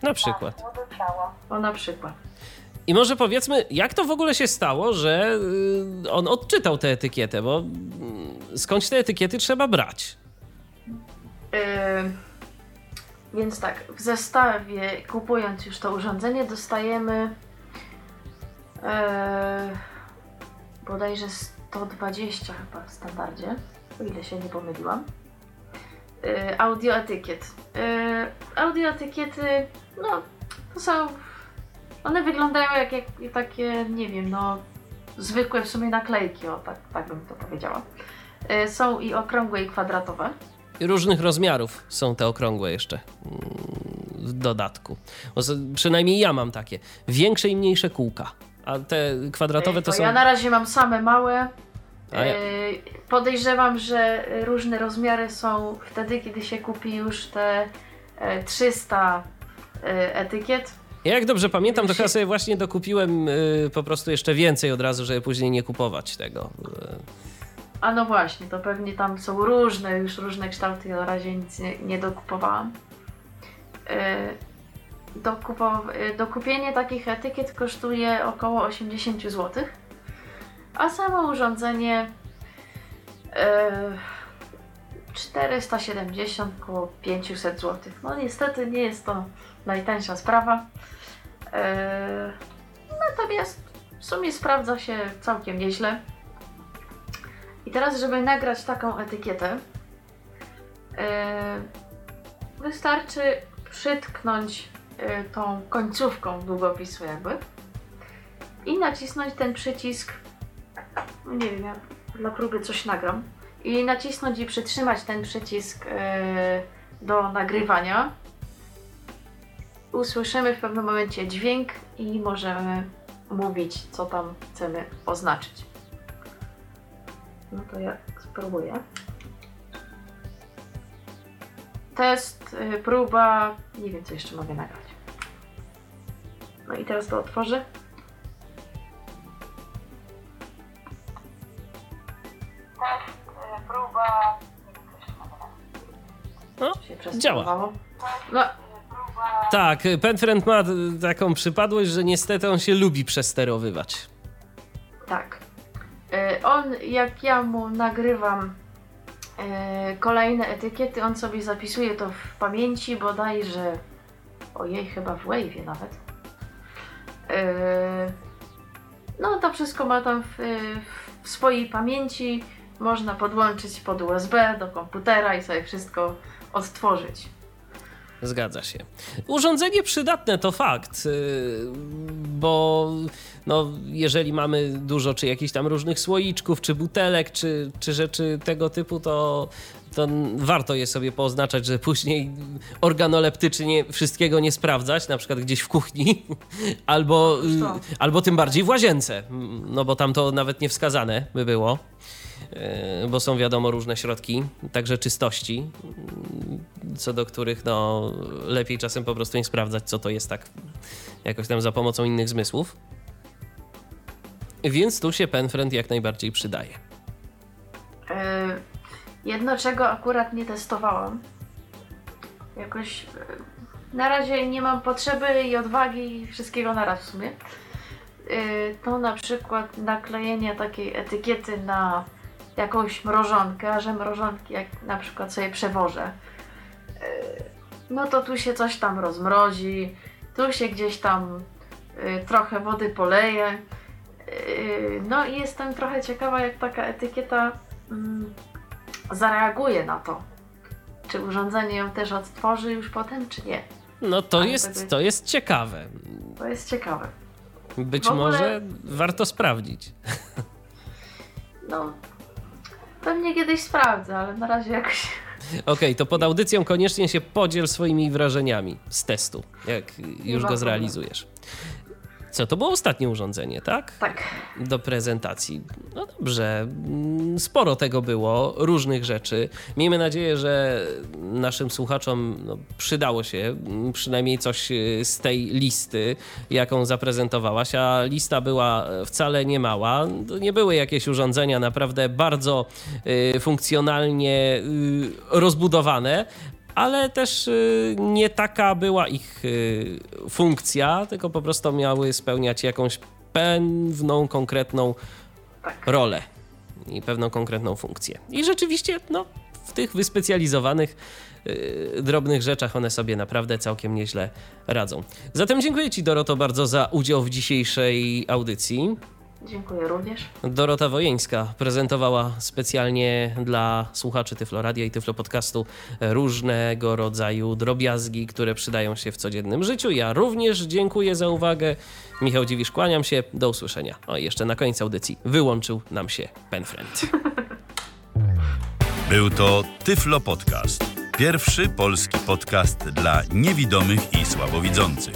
Na przykład. Ciała. O na przykład. I może powiedzmy, jak to w ogóle się stało, że y, on odczytał tę etykietę, bo y, skądś te etykiety trzeba brać? Yy, więc tak, w zestawie, kupując już to urządzenie, dostajemy yy, bodajże 120 chyba w standardzie, o ile się nie pomyliłam. Yy, audioetykiet. Yy, audioetykiety, no, to są. One wyglądają jak, jak takie, nie wiem, no, zwykłe w sumie naklejki, o tak, tak bym to powiedziała. Yy, są i okrągłe, i kwadratowe. Różnych rozmiarów są te okrągłe jeszcze mm, w dodatku. Bo przynajmniej ja mam takie. Większe i mniejsze kółka. A te kwadratowe to Ej, są. Ja na razie mam same małe. Ja- Podejrzewam, że różne rozmiary są wtedy, kiedy się kupi już te e, 300 e, etykiet. Ja jak dobrze pamiętam, to chyba sobie właśnie dokupiłem y, po prostu jeszcze więcej od razu, żeby później nie kupować tego. Y, A no właśnie, to pewnie tam są różne, już różne kształty. Ja na razie nic nie, nie dokupowałam. E, Dokupo, e, dokupienie takich etykiet kosztuje około 80 zł. A samo urządzenie e, 470 około 500 zł. No niestety nie jest to najtańsza sprawa. E, natomiast w sumie sprawdza się całkiem nieźle. I teraz, żeby nagrać taką etykietę, yy, wystarczy przytknąć y, tą końcówką długopisu jakby i nacisnąć ten przycisk, no nie wiem, ja dla próby coś nagram i nacisnąć i przytrzymać ten przycisk y, do nagrywania. Usłyszymy w pewnym momencie dźwięk i możemy mówić, co tam chcemy oznaczyć. No to ja spróbuję. Test, y, próba, nie wiem co jeszcze mogę nagrać. No i teraz to otworzę. Test, y, próba, nie wiem co jeszcze mogę nagrać. No, Się. No, Tak, Penfriend ma y, taką przypadłość, że niestety on się lubi przesterowywać. Tak. Y, On, jak ja mu nagrywam y, kolejne etykiety, on sobie zapisuje to w pamięci, bodajże, ojej, chyba w Wave'ie nawet. Y, No, to wszystko ma tam w, w swojej pamięci. Można podłączyć pod USB do komputera i sobie wszystko odtworzyć. Zgadza się. Urządzenie przydatne to fakt, yy, bo no, jeżeli mamy dużo czy jakichś tam różnych słoiczków, czy butelek, czy, czy rzeczy tego typu, to, to warto je sobie pooznaczać, że później organoleptycznie wszystkiego nie sprawdzać, na przykład gdzieś w kuchni, albo, albo tym bardziej w łazience, no bo tam to nawet nie wskazane by było. Yy, Bo są wiadomo różne środki, także czystości, co do których no, lepiej czasem po prostu nie sprawdzać, co to jest tak jakoś tam za pomocą innych zmysłów. Więc tu się Penfriend jak najbardziej przydaje. Yy, Jedno, czego akurat nie testowałam. Jakoś yy, na razie nie mam potrzeby i odwagi wszystkiego naraz w sumie. To na przykład naklejenie takiej etykiety na jakąś mrożonkę, a że mrożonki jak na przykład sobie przewożę, yy, no to tu się coś tam rozmrozi, tu się gdzieś tam yy, trochę wody poleje. Yy, No i jestem trochę ciekawa, jak taka etykieta mm, zareaguje na to. Czy urządzenie ją też odtworzy już potem, czy nie? No to Ale jest, wtedy- to jest ciekawe. To jest ciekawe. Być ogóle- może warto sprawdzić. No, pewnie kiedyś sprawdzę, ale na razie jakoś. Okej, to pod audycją koniecznie się podziel swoimi wrażeniami z testu, jak już go zrealizujesz. Co, to było ostatnie urządzenie, tak? Tak. do prezentacji. No dobrze, mm, sporo tego było, różnych rzeczy. Miejmy nadzieję, że naszym słuchaczom no, przydało się mm, przynajmniej coś y, z tej listy, jaką zaprezentowałaś, a lista była e, wcale nie mała. To nie były jakieś urządzenia naprawdę bardzo y, funkcjonalnie y, rozbudowane, ale też y, nie taka była ich y, funkcja, tylko po prostu miały spełniać jakąś pewną konkretną Tak. rolę i pewną konkretną funkcję. I rzeczywiście, no, w tych wyspecjalizowanych y, drobnych rzeczach one sobie naprawdę całkiem nieźle radzą. Zatem dziękuję Ci, Doroto, bardzo za udział w dzisiejszej audycji. Dziękuję również. Dorota Wojeńska prezentowała specjalnie dla słuchaczy Tyfloradia i Tyflo Podcastu różnego rodzaju drobiazgi, które przydają się w codziennym życiu. Ja również dziękuję za uwagę. Michał Dziwisz, kłaniam się. Do usłyszenia. O, jeszcze na koniec audycji wyłączył nam się Penfriend. Był to Tyflo Podcast. Pierwszy polski podcast dla niewidomych i słabowidzących.